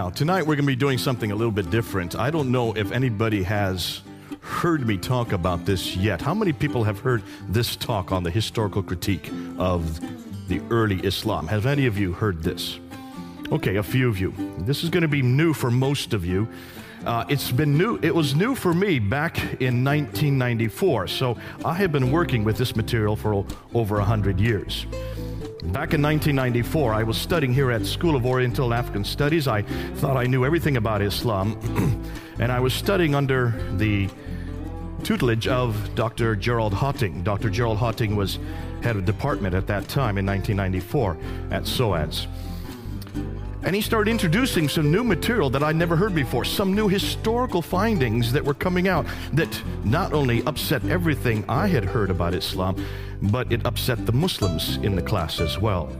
Now, tonight we're going to be doing something a little bit different. I don't know if anybody has heard me talk about this yet. How many people have heard this talk on the historical critique of the early Islam? Have any of you heard this? Okay, a few of you. This is going to be new for most of you. Uh, it's been new. It was new for me back in 1994. So I have been working with this material for over 100 years. Back in 1994, I was studying here at School of Oriental and African Studies. I thought I knew everything about Islam, and I was studying under the tutelage of Dr. Gerald Hawting. Dr. Gerald Hawting was head of department at that time in 1994 at SOAS. And he started introducing some new material that I'd never heard before, some new historical findings that were coming out that not only upset everything I had heard about Islam, but it upset the Muslims in the class as well.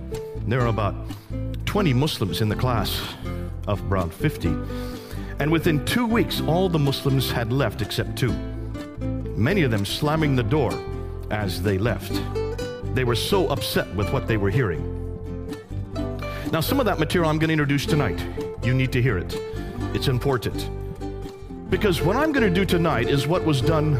There are about 20 Muslims in the class of around 50. And within two weeks, all the Muslims had left except two. Many of them slamming the door as they left. They were so upset with what they were hearing. Now, some of that material I'm going to introduce tonight. You need to hear it. It's important. Because what I'm going to do tonight is what was done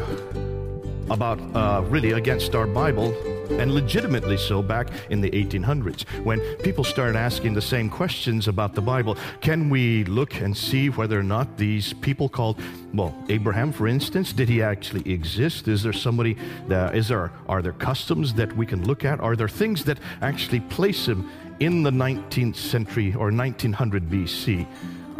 about uh, really against our Bible, and legitimately so back in the 1800s when people started asking the same questions about the Bible. Can we look and see whether or not these people called, well, Abraham, for instance, did he actually exist? Is there somebody that is there are there customs that we can look at? Are there things that actually place him in the 19th century or 1900 BC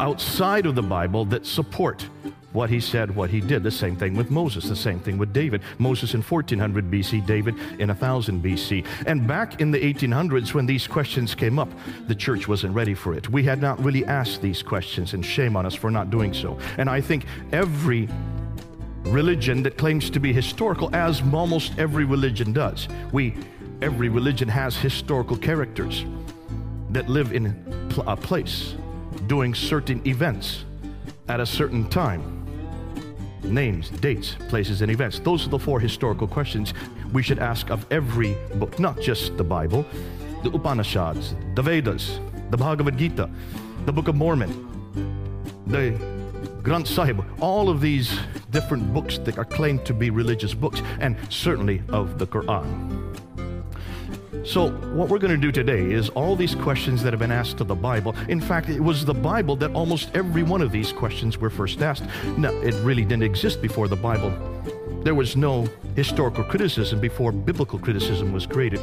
outside of the Bible that support what he said, what he did. The same thing with Moses, the same thing with David. Moses in 1400 BC, David in 1000 BC. And back in the 1800s, when these questions came up, the church wasn't ready for it. We had not really asked these questions, and shame on us for not doing so. And I think every religion that claims to be historical, as almost every religion does, we every religion has historical characters that live in a place doing certain events at a certain time names, dates, places, and events. Those are the four historical questions we should ask of every book, not just the Bible, the Upanishads, the Vedas, the Bhagavad Gita, the Book of Mormon, the Granth Sahib, all of these different books that are claimed to be religious books, and certainly of the Quran. So, what we're going to do today is all these questions that have been asked to the Bible. In fact, it was the Bible that almost every one of these questions were first asked. No, it really didn't exist before the Bible. There was no historical criticism before biblical criticism was created.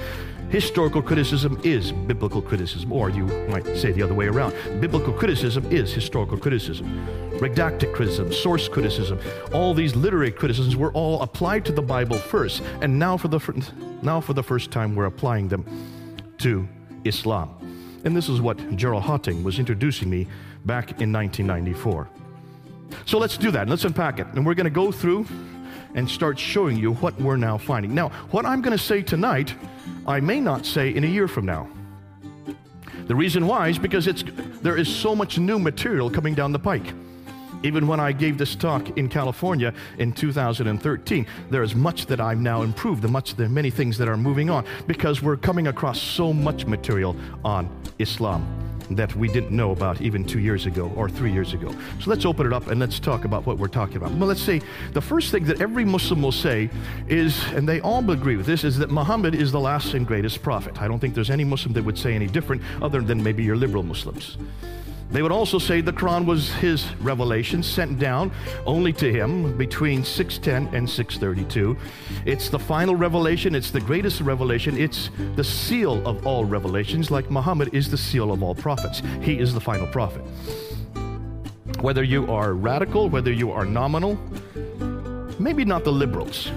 Historical criticism is biblical criticism, or you might say the other way around. Biblical criticism is historical criticism. Redacted criticism, source criticism, all these literary criticisms were all applied to the Bible first, and now for the, now for the first time we're applying them to Islam. And this is what Gerald Hawting was introducing me back in 1994. So let's do that. Let's unpack it. And we're going to go through and start showing you what we're now finding. Now, what I'm going to say tonight, I may not say in a year from now. The reason why is because it's, there is so much new material coming down the pike. Even when I gave this talk in California in 2013, there is much that I've now improved, the much are many things that are moving on because we're coming across so much material on Islam that we didn't know about even two years ago or three years ago. So let's open it up and let's talk about what we're talking about. Well, let's say the first thing that every Muslim will say is, and they all agree with this, is that Muhammad is the last and greatest prophet. I don't think there's any Muslim that would say any different other than maybe your liberal Muslims. They would also say the Quran was his revelation sent down only to him between 610 and 632. It's the final revelation, it's the greatest revelation, it's the seal of all revelations, like Muhammad is the seal of all prophets. He is the final prophet. Whether you are radical, whether you are nominal, maybe not the liberals.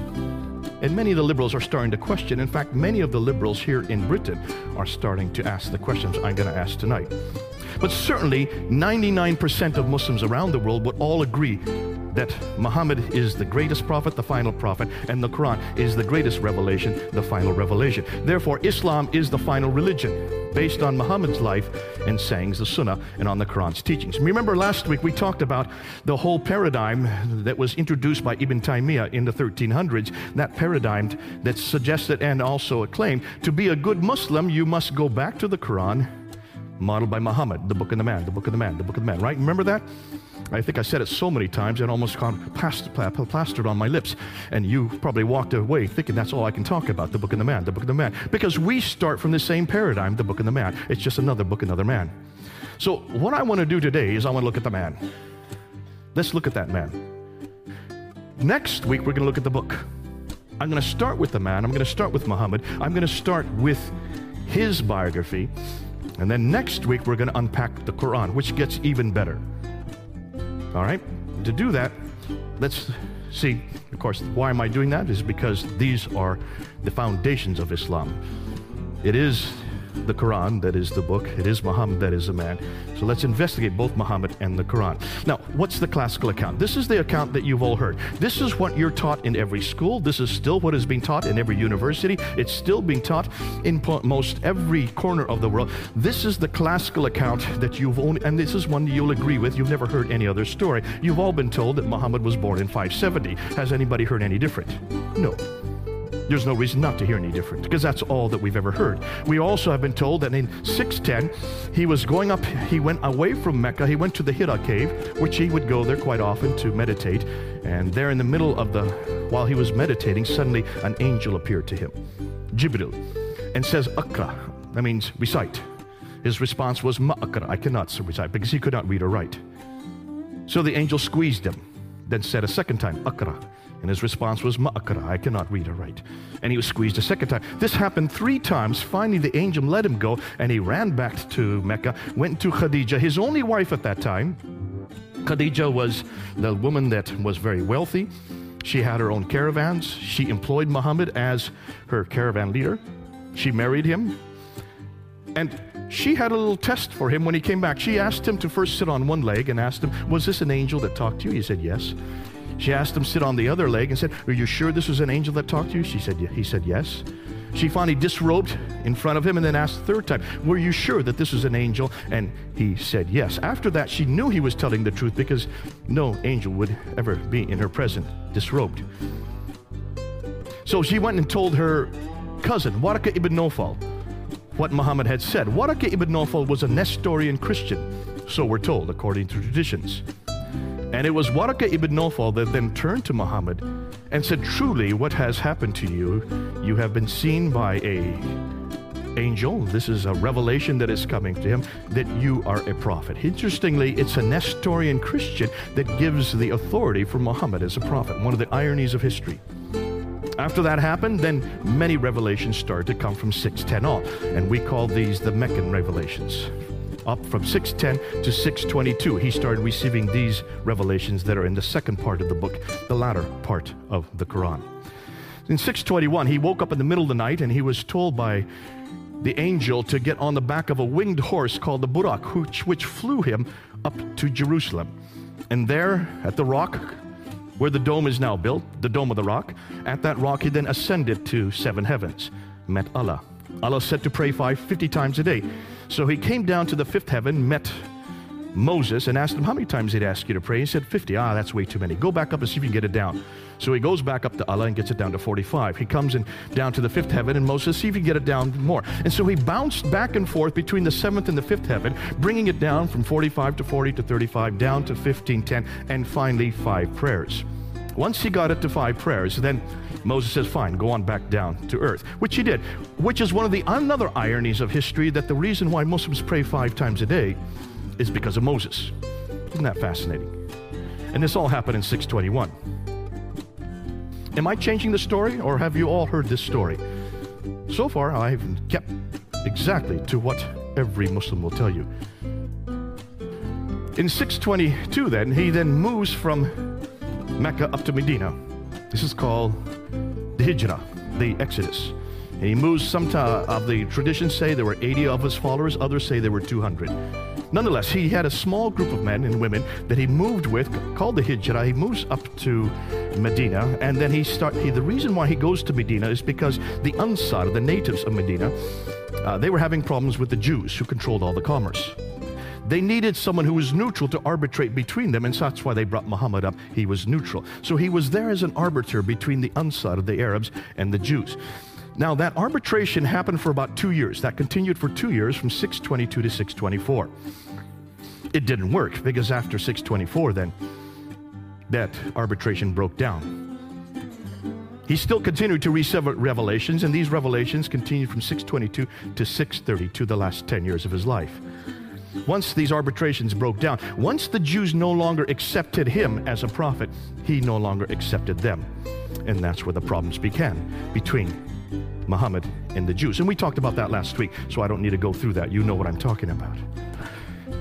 And many of the liberals are starting to question. In fact, many of the liberals here in Britain are starting to ask the questions I'm going to ask tonight. But certainly, 99% of Muslims around the world would all agree that Muhammad is the greatest prophet, the final prophet, and the Quran is the greatest revelation, the final revelation. Therefore, Islam is the final religion based on Muhammad's life and sayings, the Sunnah, and on the Quran's teachings. Remember last week we talked about the whole paradigm that was introduced by Ibn Taymiyyah in the 1300s, that paradigm that suggested and also acclaimed to be a good Muslim, you must go back to the Quran modeled by Muhammad, the book of the man, the book of the man, the book of the man, right? Remember that? I think I said it so many times it almost got plastered on my lips. And you probably walked away thinking that's all I can talk about the book of the man, the book of the man. Because we start from the same paradigm, the book of the man. It's just another book, another man. So, what I want to do today is I want to look at the man. Let's look at that man. Next week, we're going to look at the book. I'm going to start with the man. I'm going to start with Muhammad. I'm going to start with his biography. And then next week, we're going to unpack the Quran, which gets even better. All right? To do that, let's see, of course, why am I doing that? Is because these are the foundations of Islam. It is the Quran that is the book, it is Muhammad that is the man. So let's investigate both Muhammad and the Quran. Now, what's the classical account? This is the account that you've all heard. This is what you're taught in every school. This is still what is being taught in every university. It's still being taught in most every corner of the world. This is the classical account that you've only, and this is one you'll agree with. You've never heard any other story. You've all been told that Muhammad was born in 570. Has anybody heard any different? No. There's no reason not to hear any different because that's all that we've ever heard. We also have been told that in 610, he was going up, he went away from Mecca, he went to the Hira cave, which he would go there quite often to meditate. And there in the middle of the, while he was meditating, suddenly an angel appeared to him, Jibril, and says, Akra. That means recite. His response was, Ma'akra. I cannot recite because he could not read or write. So the angel squeezed him, then said a second time, Akra. And his response was, Ma'akara, I cannot read or write. And he was squeezed a second time. This happened three times. Finally, the angel let him go, and he ran back to Mecca, went to Khadija, his only wife at that time. Khadija was the woman that was very wealthy. She had her own caravans. She employed Muhammad as her caravan leader. She married him. And she had a little test for him when he came back. She asked him to first sit on one leg and asked him, Was this an angel that talked to you? He said, Yes. She asked him to sit on the other leg and said, Are you sure this was an angel that talked to you? She said, yeah. He said, Yes. She finally disrobed in front of him and then asked the third time, Were you sure that this was an angel? And he said, Yes. After that, she knew he was telling the truth because no angel would ever be in her presence disrobed. So she went and told her cousin, Waraka ibn Nawfal, what Muhammad had said. Waraka ibn Nawfal was a Nestorian Christian, so we're told, according to traditions. And it was Waraka ibn Nawfal that then turned to Muhammad and said, Truly, what has happened to you? You have been seen by a angel. This is a revelation that is coming to him that you are a prophet. Interestingly, it's a Nestorian Christian that gives the authority for Muhammad as a prophet, one of the ironies of history. After that happened, then many revelations started to come from 610 on, and we call these the Meccan revelations up from 610 to 622. He started receiving these revelations that are in the second part of the book, the latter part of the Quran. In 621, he woke up in the middle of the night and he was told by the angel to get on the back of a winged horse called the Burak, which, which flew him up to Jerusalem. And there at the rock, where the dome is now built, the dome of the rock, at that rock he then ascended to seven heavens, met Allah. Allah said to pray five, 50 times a day. So he came down to the fifth heaven, met Moses, and asked him how many times he'd ask you to pray. He said, 50. Ah, that's way too many. Go back up and see if you can get it down. So he goes back up to Allah and gets it down to 45. He comes in down to the fifth heaven, and Moses, see if you can get it down more. And so he bounced back and forth between the seventh and the fifth heaven, bringing it down from 45 to 40 to 35, down to 15, 10, and finally five prayers. Once he got it to five prayers, then Moses says, Fine, go on back down to earth, which he did, which is one of the another ironies of history that the reason why Muslims pray five times a day is because of Moses. Isn't that fascinating? And this all happened in 621. Am I changing the story, or have you all heard this story? So far, I've kept exactly to what every Muslim will tell you. In 622, then, he then moves from Mecca up to Medina. This is called Hijrah, the Exodus. And he moves, some of the traditions say there were 80 of his followers, others say there were 200. Nonetheless, he had a small group of men and women that he moved with, called the Hijrah. He moves up to Medina, and then he start. He, the reason why he goes to Medina is because the Ansar, the natives of Medina, uh, they were having problems with the Jews who controlled all the commerce. They needed someone who was neutral to arbitrate between them, and so that's why they brought Muhammad up. He was neutral. So he was there as an arbiter between the Ansar, of the Arabs, and the Jews. Now, that arbitration happened for about two years. That continued for two years from 622 to 624. It didn't work because after 624, then that arbitration broke down. He still continued to receive revelations, and these revelations continued from 622 to 632, the last 10 years of his life. Once these arbitrations broke down, once the Jews no longer accepted him as a prophet, he no longer accepted them. And that's where the problems began between Muhammad and the Jews. And we talked about that last week, so I don't need to go through that. You know what I'm talking about.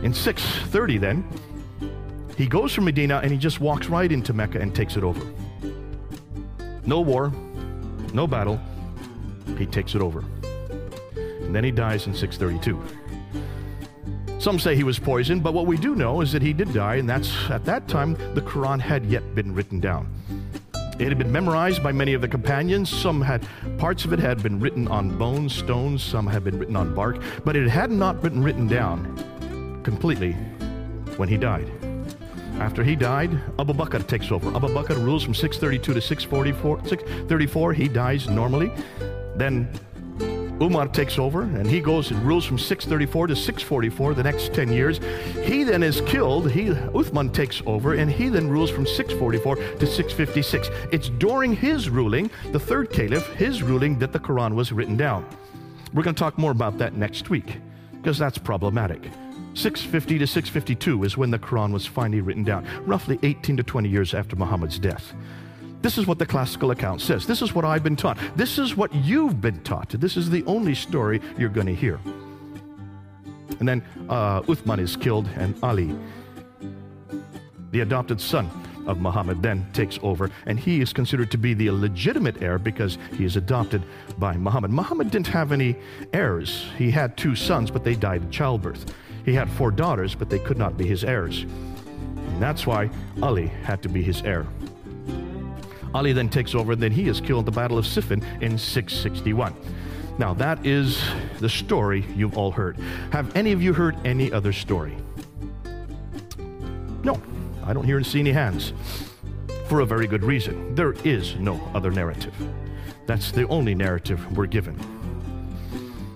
In 630, then, he goes from Medina and he just walks right into Mecca and takes it over. No war, no battle. He takes it over. And then he dies in 632. Some say he was poisoned, but what we do know is that he did die, and that's at that time the Quran had yet been written down. It had been memorized by many of the companions. Some had parts of it had been written on bones, stones, some had been written on bark, but it had not been written down completely when he died. After he died, Abu Bakr takes over. Abu Bakr rules from 632 to 644. 634, he dies normally. Then Umar takes over and he goes and rules from 634 to 644 the next 10 years. He then is killed. He, Uthman takes over and he then rules from 644 to 656. It's during his ruling, the third caliph, his ruling, that the Quran was written down. We're going to talk more about that next week because that's problematic. 650 to 652 is when the Quran was finally written down, roughly 18 to 20 years after Muhammad's death. This is what the classical account says. This is what I've been taught. This is what you've been taught. This is the only story you're going to hear. And then uh, Uthman is killed, and Ali, the adopted son of Muhammad, then takes over, and he is considered to be the legitimate heir because he is adopted by Muhammad. Muhammad didn't have any heirs. He had two sons, but they died in childbirth. He had four daughters, but they could not be his heirs. And that's why Ali had to be his heir. Ali then takes over, and then he is killed at the Battle of Siffin in 661. Now, that is the story you've all heard. Have any of you heard any other story? No, I don't hear and see any hands. For a very good reason. There is no other narrative. That's the only narrative we're given.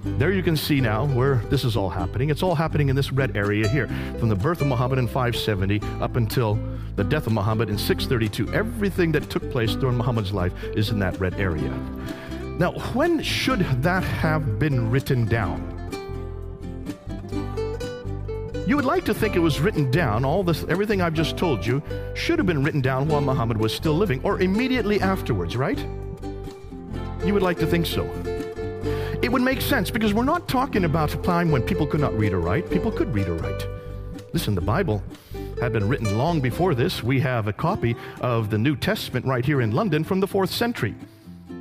There you can see now where this is all happening. It's all happening in this red area here, from the birth of Muhammad in 570 up until the death of Muhammad in 632. Everything that took place during Muhammad's life is in that red area. Now, when should that have been written down? You would like to think it was written down, all this, everything I've just told you, should have been written down while Muhammad was still living or immediately afterwards, right? You would like to think so. Would make sense because we're not talking about a time when people could not read or write. People could read or write. Listen, the Bible had been written long before this. We have a copy of the New Testament right here in London from the fourth century.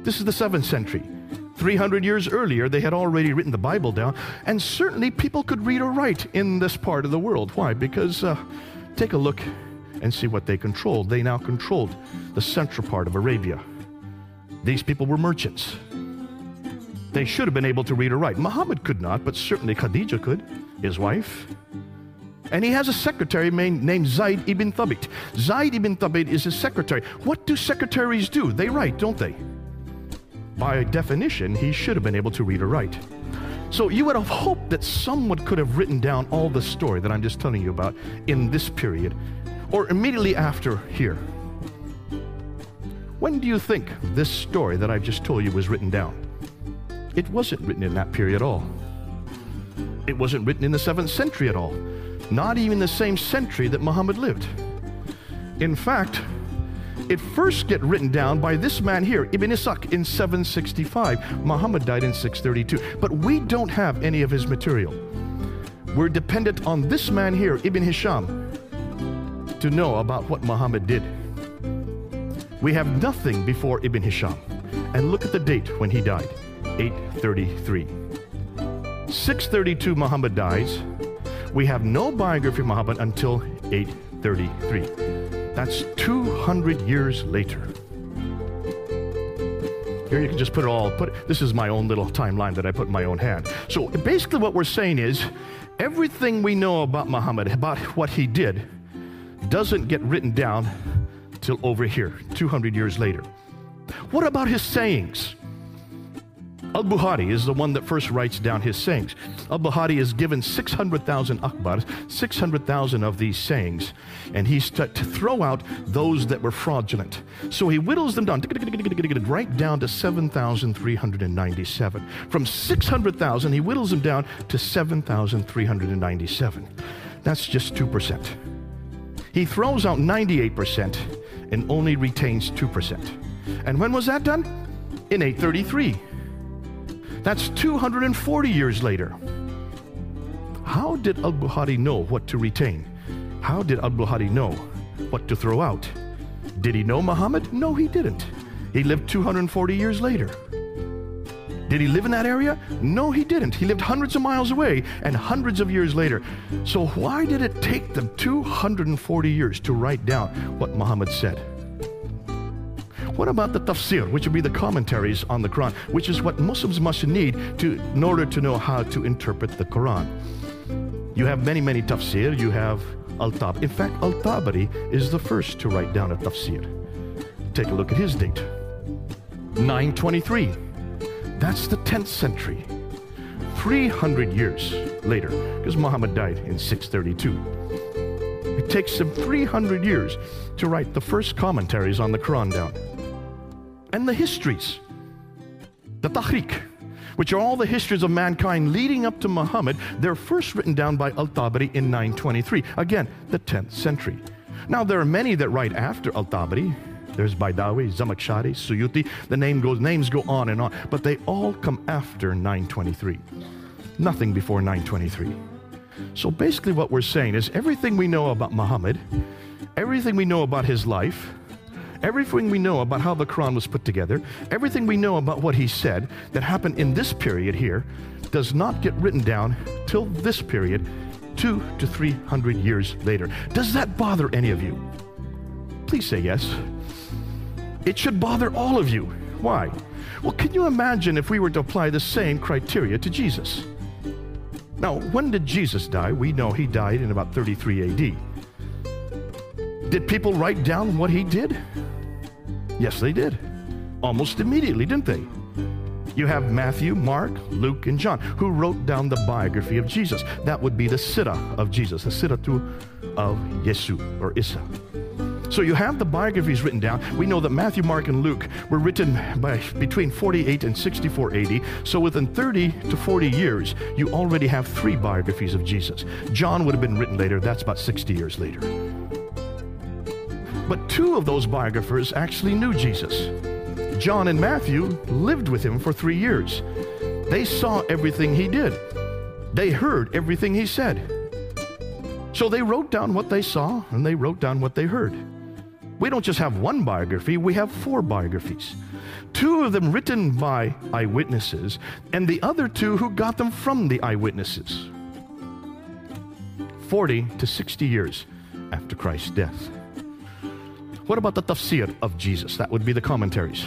This is the seventh century. 300 years earlier, they had already written the Bible down, and certainly people could read or write in this part of the world. Why? Because uh, take a look and see what they controlled. They now controlled the central part of Arabia. These people were merchants. They should have been able to read or write. Muhammad could not, but certainly Khadijah could, his wife. And he has a secretary named Zaid ibn Thabit. Zaid ibn Thabit is his secretary. What do secretaries do? They write, don't they? By definition, he should have been able to read or write. So you would have hoped that someone could have written down all the story that I'm just telling you about in this period or immediately after here. When do you think this story that I've just told you was written down? It wasn't written in that period at all. It wasn't written in the 7th century at all, not even the same century that Muhammad lived. In fact, it first get written down by this man here, Ibn Ishaq, in 765. Muhammad died in 632. But we don't have any of his material. We're dependent on this man here, Ibn Hisham, to know about what Muhammad did. We have nothing before Ibn Hisham. And look at the date when he died. 833. 632 Muhammad dies. We have no biography of Muhammad until 833. That's 200 years later. Here you can just put it all, put this is my own little timeline that I put in my own hand. So basically what we're saying is everything we know about Muhammad, about what he did, doesn't get written down till over here, 200 years later. What about his sayings? Al Bukhari is the one that first writes down his sayings. Al Bukhari is given 600,000 akhbars, 600,000 of these sayings, and he's to, to throw out those that were fraudulent. So he whittles them down, right down to 7,397. From 600,000, he whittles them down to 7,397. That's just 2%. He throws out 98% and only retains 2%. And when was that done? In 833. That's 240 years later. How did Al Bukhari know what to retain? How did Al Bukhari know what to throw out? Did he know Muhammad? No, he didn't. He lived 240 years later. Did he live in that area? No, he didn't. He lived hundreds of miles away and hundreds of years later. So, why did it take them 240 years to write down what Muhammad said? What about the tafsir, which would be the commentaries on the Quran, which is what Muslims must need to, in order to know how to interpret the Quran? You have many, many tafsir. You have Al-Tab. In fact, Al-Tabari is the first to write down a tafsir. Take a look at his date. 923. That's the 10th century. 300 years later, because Muhammad died in 632. It takes him 300 years to write the first commentaries on the Quran down and the histories, the Tarikh, which are all the histories of mankind leading up to Muhammad, they're first written down by Al Tabari in 923. Again, the 10th century. Now, there are many that write after Al Tabari. There's Baidawi, Zamakhshari, Suyuti. The name goes, names go on and on, but they all come after 923. Nothing before 923. So basically, what we're saying is everything we know about Muhammad, everything we know about his life, everything we know about how the Quran was put together, everything we know about what he said that happened in this period here, does not get written down till this period, two to three hundred years later. Does that bother any of you? Please say yes. It should bother all of you. Why? Well, can you imagine if we were to apply the same criteria to Jesus? Now, when did Jesus die? We know he died in about 33 AD. Did people write down what he did? Yes, they did. Almost immediately, didn't they? You have Matthew, Mark, Luke, and John, who wrote down the biography of Jesus. That would be the Sirah of Jesus, the Siratu of Yesu or Issa. So you have the biographies written down. We know that Matthew, Mark, and Luke were written by between 48 and 64 AD. So within 30 to 40 years, you already have three biographies of Jesus. John would have been written later. That's about 60 years later. But two of those biographers actually knew Jesus. John and Matthew lived with him for three years. They saw everything he did, they heard everything he said. So they wrote down what they saw and they wrote down what they heard. We don't just have one biography, we have four biographies. Two of them written by eyewitnesses, and the other two who got them from the eyewitnesses. 40 to 60 years after Christ's death. What about the tafsir of Jesus? That would be the commentaries.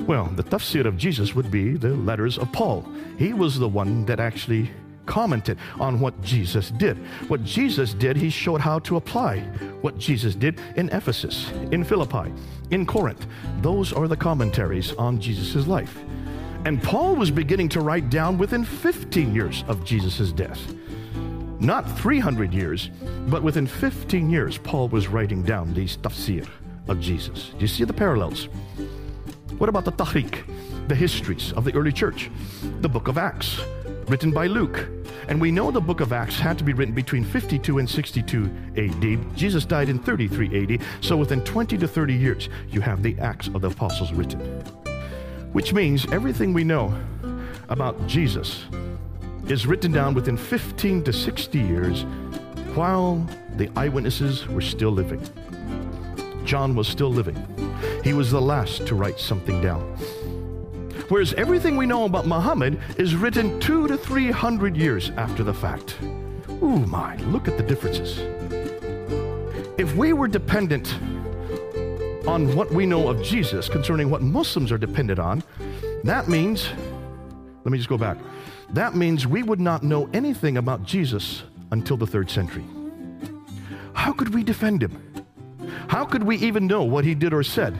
Well, the tafsir of Jesus would be the letters of Paul. He was the one that actually commented on what Jesus did. What Jesus did, he showed how to apply what Jesus did in Ephesus, in Philippi, in Corinth. Those are the commentaries on Jesus' life. And Paul was beginning to write down within 15 years of Jesus' death. Not 300 years, but within 15 years, Paul was writing down these tafsir of Jesus. Do you see the parallels? What about the Tarikh, the histories of the early church? The book of Acts, written by Luke. And we know the book of Acts had to be written between 52 and 62 AD. Jesus died in 33 AD. So within 20 to 30 years, you have the Acts of the Apostles written. Which means everything we know about Jesus is written down within 15 to 60 years while the eyewitnesses were still living. John was still living. He was the last to write something down. Whereas everything we know about Muhammad is written two to three hundred years after the fact. Ooh, my, look at the differences. If we were dependent on what we know of Jesus concerning what Muslims are dependent on, that means, let me just go back. That means we would not know anything about Jesus until the third century. How could we defend him? How could we even know what he did or said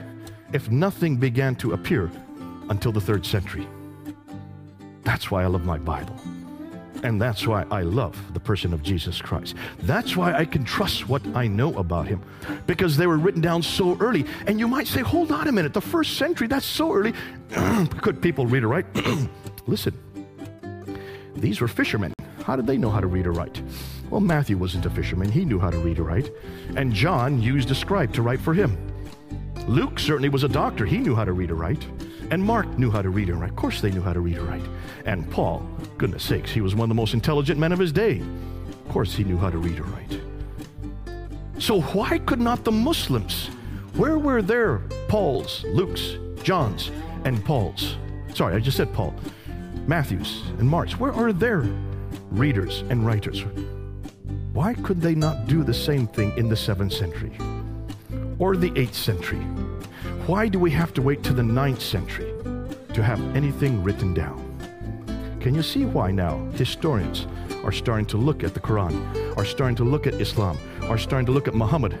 if nothing began to appear until the third century? That's why I love my Bible. And that's why I love the person of Jesus Christ. That's why I can trust what I know about him because they were written down so early. And you might say, hold on a minute, the first century, that's so early. Could people read or write? Listen, these were fishermen. How did they know how to read or write? Well, Matthew wasn't a fisherman. He knew how to read or write. And John used a scribe to write for him. Luke certainly was a doctor. He knew how to read or write. And Mark knew how to read and write. Of course, they knew how to read and write. And Paul, goodness sakes, he was one of the most intelligent men of his day. Of course, he knew how to read and write. So, why could not the Muslims? Where were their Pauls, Luke's, John's, and Paul's? Sorry, I just said Paul. Matthew's and Mark's. Where are their readers and writers? Why could they not do the same thing in the 7th century or the 8th century? Why do we have to wait to the 9th century to have anything written down? Can you see why now historians are starting to look at the Quran, are starting to look at Islam, are starting to look at Muhammad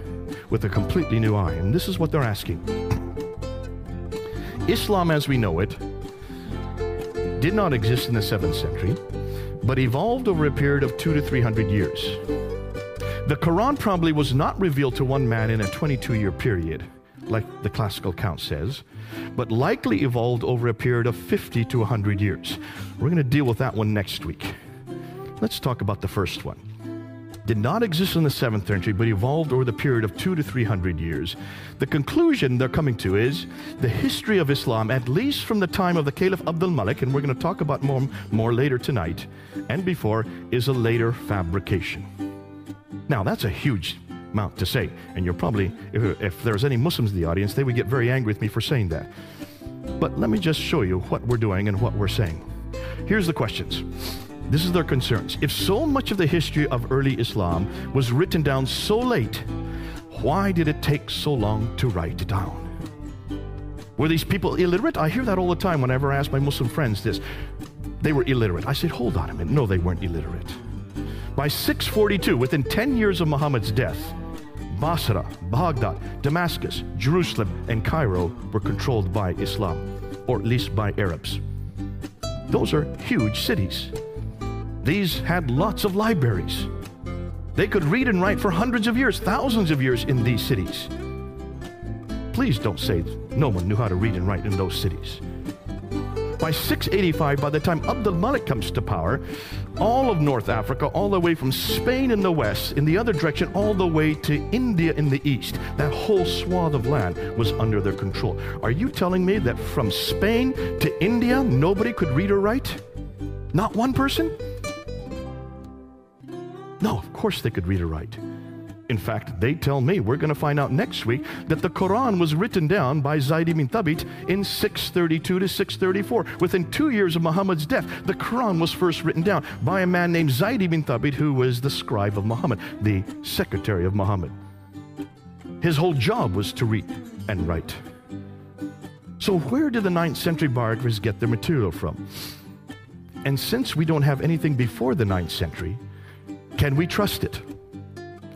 with a completely new eye? And this is what they're asking Islam as we know it did not exist in the 7th century, but evolved over a period of two to three hundred years. The Quran probably was not revealed to one man in a 22 year period like the classical count says, but likely evolved over a period of 50 to 100 years. We're going to deal with that one next week. Let's talk about the first one. Did not exist in the 7th century, but evolved over the period of two to 300 years. The conclusion they're coming to is the history of Islam, at least from the time of the Caliph Abdul Malik, and we're going to talk about more, more later tonight, and before, is a later fabrication. Now, that's a huge amount to say. And you're probably, if, if there's any Muslims in the audience, they would get very angry with me for saying that. But let me just show you what we're doing and what we're saying. Here's the questions. This is their concerns. If so much of the history of early Islam was written down so late, why did it take so long to write it down? Were these people illiterate? I hear that all the time whenever I ask my Muslim friends this. They were illiterate. I said, hold on a minute. No, they weren't illiterate. By 642, within 10 years of Muhammad's death, Basra, Baghdad, Damascus, Jerusalem, and Cairo were controlled by Islam, or at least by Arabs. Those are huge cities. These had lots of libraries. They could read and write for hundreds of years, thousands of years in these cities. Please don't say no one knew how to read and write in those cities. By 685, by the time Abdul Malik comes to power, all of North Africa, all the way from Spain in the west, in the other direction, all the way to India in the east, that whole swath of land was under their control. Are you telling me that from Spain to India, nobody could read or write? Not one person? No, of course they could read or write. In fact, they tell me, we're going to find out next week, that the Quran was written down by Zayd ibn Thabit in 632 to 634. Within two years of Muhammad's death, the Quran was first written down by a man named Zayd ibn Thabit, who was the scribe of Muhammad, the secretary of Muhammad. His whole job was to read and write. So, where did the 9th century biographers get their material from? And since we don't have anything before the 9th century, can we trust it?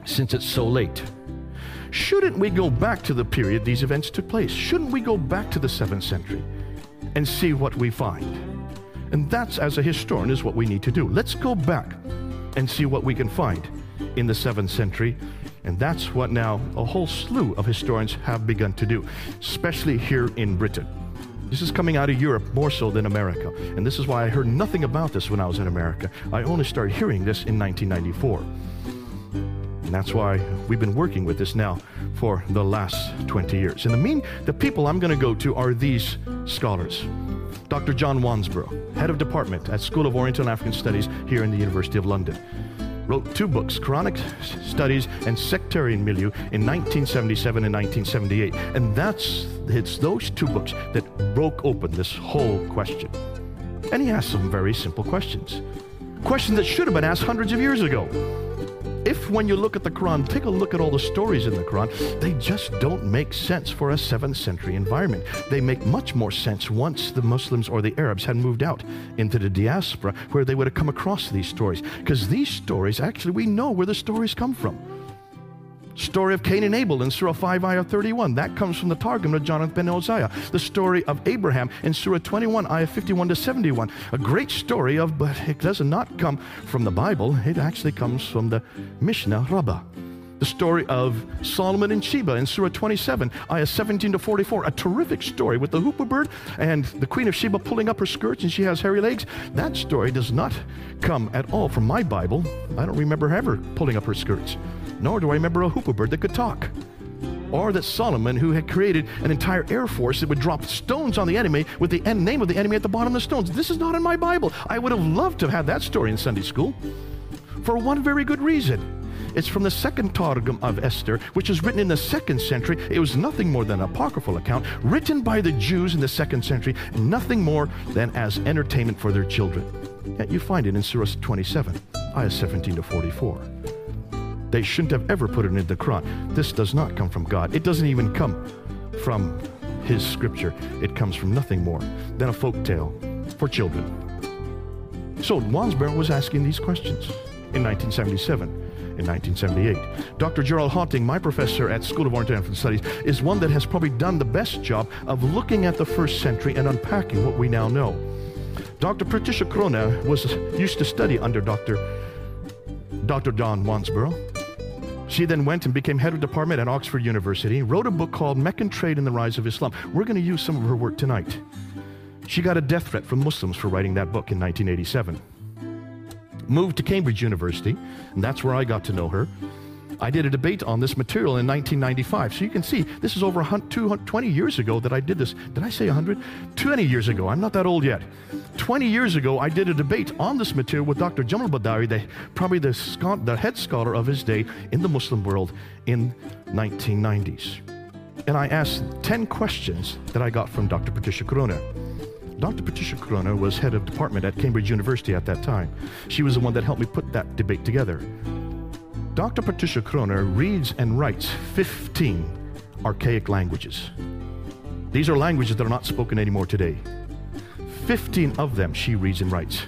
since it's so late. Shouldn't we go back to the period these events took place? Shouldn't we go back to the 7th century and see what we find? And that's, as a historian, is what we need to do. Let's go back and see what we can find in the 7th century. And that's what now a whole slew of historians have begun to do, especially here in Britain. This is coming out of Europe more so than America. And this is why I heard nothing about this when I was in America. I only started hearing this in 1994. And that's why we've been working with this now for the last 20 years. In the mean, the people I'm going to go to are these scholars. Dr. John Wansbrough, head of department at School of Oriental and African Studies here in the University of London. Wrote two books, Quranic Studies and Sectarian Milieu, in 1977 and 1978. And that's it's those two books that broke open this whole question. And he asked some very simple questions. Questions that should have been asked hundreds of years ago if when you look at the Quran, take a look at all the stories in the Quran, they just don't make sense for a 7th century environment. They make much more sense once the Muslims or the Arabs had moved out into the diaspora where they would have come across these stories. Because these stories, actually, we know where the stories come from. Story of Cain and Abel in Surah 5, Ayah 31. That comes from the Targum of Jonathan ben Uzziah. The story of Abraham in Surah 21, Ayah 51 to 71. A great story of, but it does not come from the Bible. It actually comes from the Mishnah Rabbah the story of Solomon and Sheba in Surah 27, ayah 17 to 44. A terrific story with the hoopoe bird and the Queen of Sheba pulling up her skirts and she has hairy legs. That story does not come at all from my Bible. I don't remember her ever pulling up her skirts, nor do I remember a hoopoe bird that could talk. Or that Solomon, who had created an entire air force that would drop stones on the enemy with the name of the enemy at the bottom of the stones. This is not in my Bible. I would have loved to have had that story in Sunday school for one very good reason. It's from the second Targum of Esther, which is written in the second century. It was nothing more than an apocryphal account written by the Jews in the second century, nothing more than as entertainment for their children. Yet you find it in Surah 27, ayah 17 to 44. They shouldn't have ever put it in the Quran. This does not come from God. It doesn't even come from His scripture. It comes from nothing more than a folk tale for children. So Wansbrough was asking these questions in 1977 in 1978. Dr. Gerald Hawting, my professor at School of Oriental Studies, is one that has probably done the best job of looking at the first century and unpacking what we now know. Dr. Patricia Crone was used to study under Dr. Dr. Don Wansbrough. She then went and became head of department at Oxford University, wrote a book called Meccan Trade and the Rise of Islam. We're going to use some of her work tonight. She got a death threat from Muslims for writing that book in 1987 moved to Cambridge University, and that's where I got to know her. I did a debate on this material in 1995. So you can see this is over 20 years ago that I did this. Did I say 100? 20 years ago. I'm not that old yet. 20 years ago, I did a debate on this material with Dr. Jamal Badawi, the, probably the, the head scholar of his day in the Muslim world in 1990s. And I asked 10 questions that I got from Dr. Patricia Crone. Dr. Patricia Crone was head of department at Cambridge University at that time. She was the one that helped me put that debate together. Dr. Patricia Crone reads and writes 15 archaic languages. These are languages that are not spoken anymore today. 15 of them she reads and writes.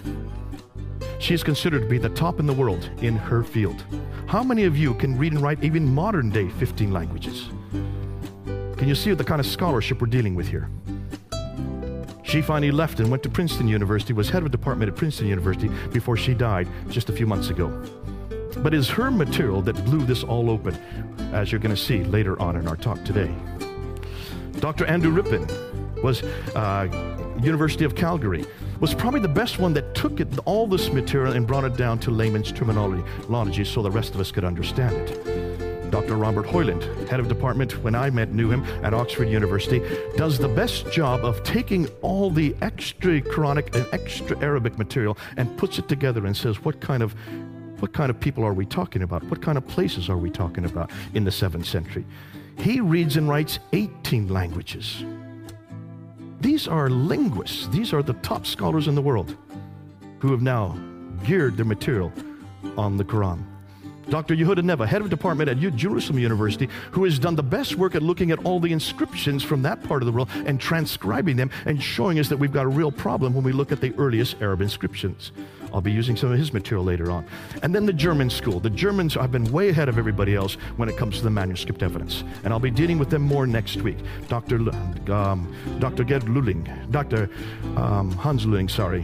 She is considered to be the top in the world in her field. How many of you can read and write even modern day 15 languages? Can you see the kind of scholarship we're dealing with here? She finally left and went to Princeton University, was head of a department at Princeton University before she died just a few months ago. But it's her material that blew this all open, as you're going to see later on in our talk today. Dr. Andrew Rippin was uh, University of Calgary was probably the best one that took it, all this material and brought it down to layman's terminology so the rest of us could understand it. Dr. Robert Hoyland, head of department when I met knew him at Oxford University, does the best job of taking all the extra Quranic and extra Arabic material and puts it together and says what kind of what kind of people are we talking about? What kind of places are we talking about in the 7th century? He reads and writes 18 languages. These are linguists. These are the top scholars in the world who have now geared their material on the Quran. Dr. Yehuda Nevo, head of department at Jerusalem University, who has done the best work at looking at all the inscriptions from that part of the world and transcribing them and showing us that we've got a real problem when we look at the earliest Arab inscriptions. I'll be using some of his material later on. And then the German school. The Germans have been way ahead of everybody else when it comes to the manuscript evidence. And I'll be dealing with them more next week. Dr. L- um, Dr. Gerd Luling, Dr. Um, Hans Luling, sorry,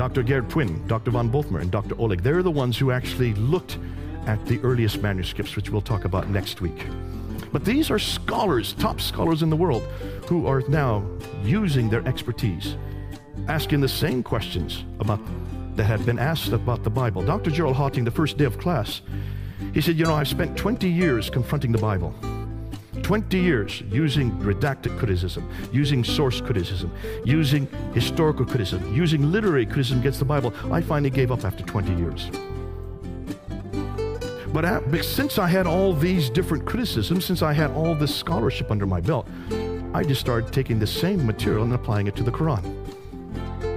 Dr. Gerd Puin, Dr. von Bothmer, and Dr. Oleg, they're the ones who actually looked at the earliest manuscripts, which we'll talk about next week. But these are scholars, top scholars in the world, who are now using their expertise, asking the same questions about that had been asked about the Bible. Dr. Gerald Hawting, the first day of class, he said, You know, I've spent 20 years confronting the Bible. 20 years using redacted criticism, using source criticism, using historical criticism, using literary criticism against the Bible, I finally gave up after 20 years. But since I had all these different criticisms, since I had all this scholarship under my belt, I just started taking the same material and applying it to the Quran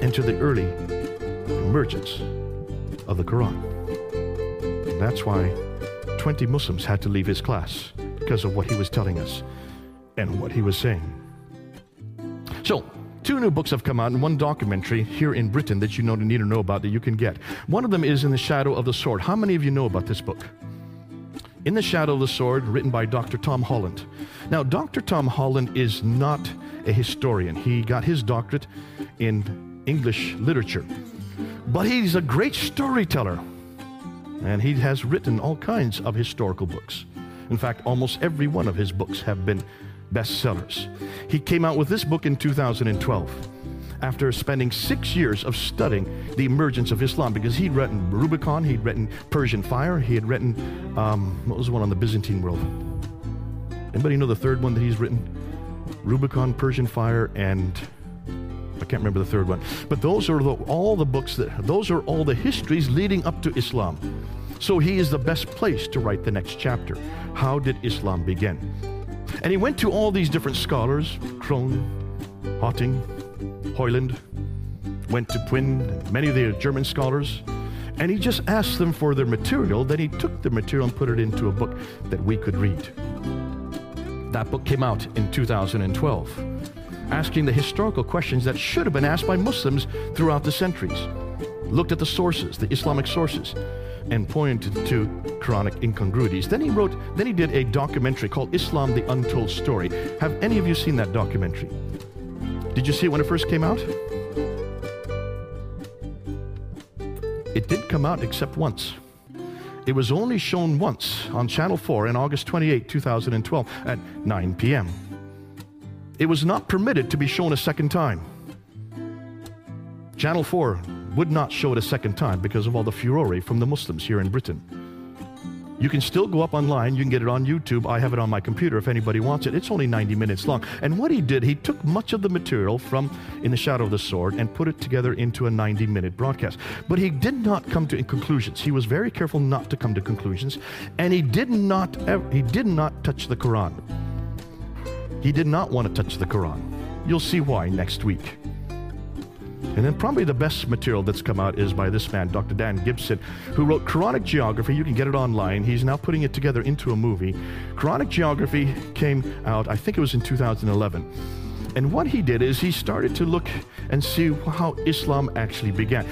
and to the early emergence of the Quran. And that's why 20 Muslims had to leave his class because of what he was telling us and what he was saying. So, two new books have come out and one documentary here in Britain that you know need to know about that you can get. One of them is In the Shadow of the Sword. How many of you know about this book? In the Shadow of the Sword, written by Dr. Tom Holland. Now, Dr. Tom Holland is not a historian. He got his doctorate in English literature. But he's a great storyteller. And he has written all kinds of historical books. In fact, almost every one of his books have been bestsellers. He came out with this book in 2012 after spending six years of studying the emergence of Islam because he'd written Rubicon, he'd written Persian Fire, he had written, um, what was the one on the Byzantine world? Anybody know the third one that he's written? Rubicon, Persian Fire, and I can't remember the third one. But those are the, all the books that, those are all the histories leading up to Islam. So he is the best place to write the next chapter. How did Islam begin? And he went to all these different scholars, Crone, Hawting, Hoyland, went to Puin, many of the German scholars, and he just asked them for their material. Then he took the material and put it into a book that we could read. That book came out in 2012, asking the historical questions that should have been asked by Muslims throughout the centuries. Looked at the sources, the Islamic sources, and pointed to Quranic incongruities. Then he wrote, then he did a documentary called Islam the Untold Story. Have any of you seen that documentary? Did you see it when it first came out? It did come out except once. It was only shown once on Channel 4 in August 28, 2012 at 9 p.m. It was not permitted to be shown a second time. Channel 4 would not show it a second time because of all the furore from the Muslims here in Britain. You can still go up online. You can get it on YouTube. I have it on my computer if anybody wants it. It's only 90 minutes long. And what he did, he took much of the material from In the Shadow of the Sword and put it together into a 90 minute broadcast. But he did not come to conclusions. He was very careful not to come to conclusions. And he did not, ever, he did not touch the Quran. He did not want to touch the Quran. You'll see why next week. And then probably the best material that's come out is by this man, Dr. Dan Gibson, who wrote Quranic Geography. You can get it online. He's now putting it together into a movie. Quranic Geography came out, I think it was in 2011. And what he did is he started to look and see how Islam actually began.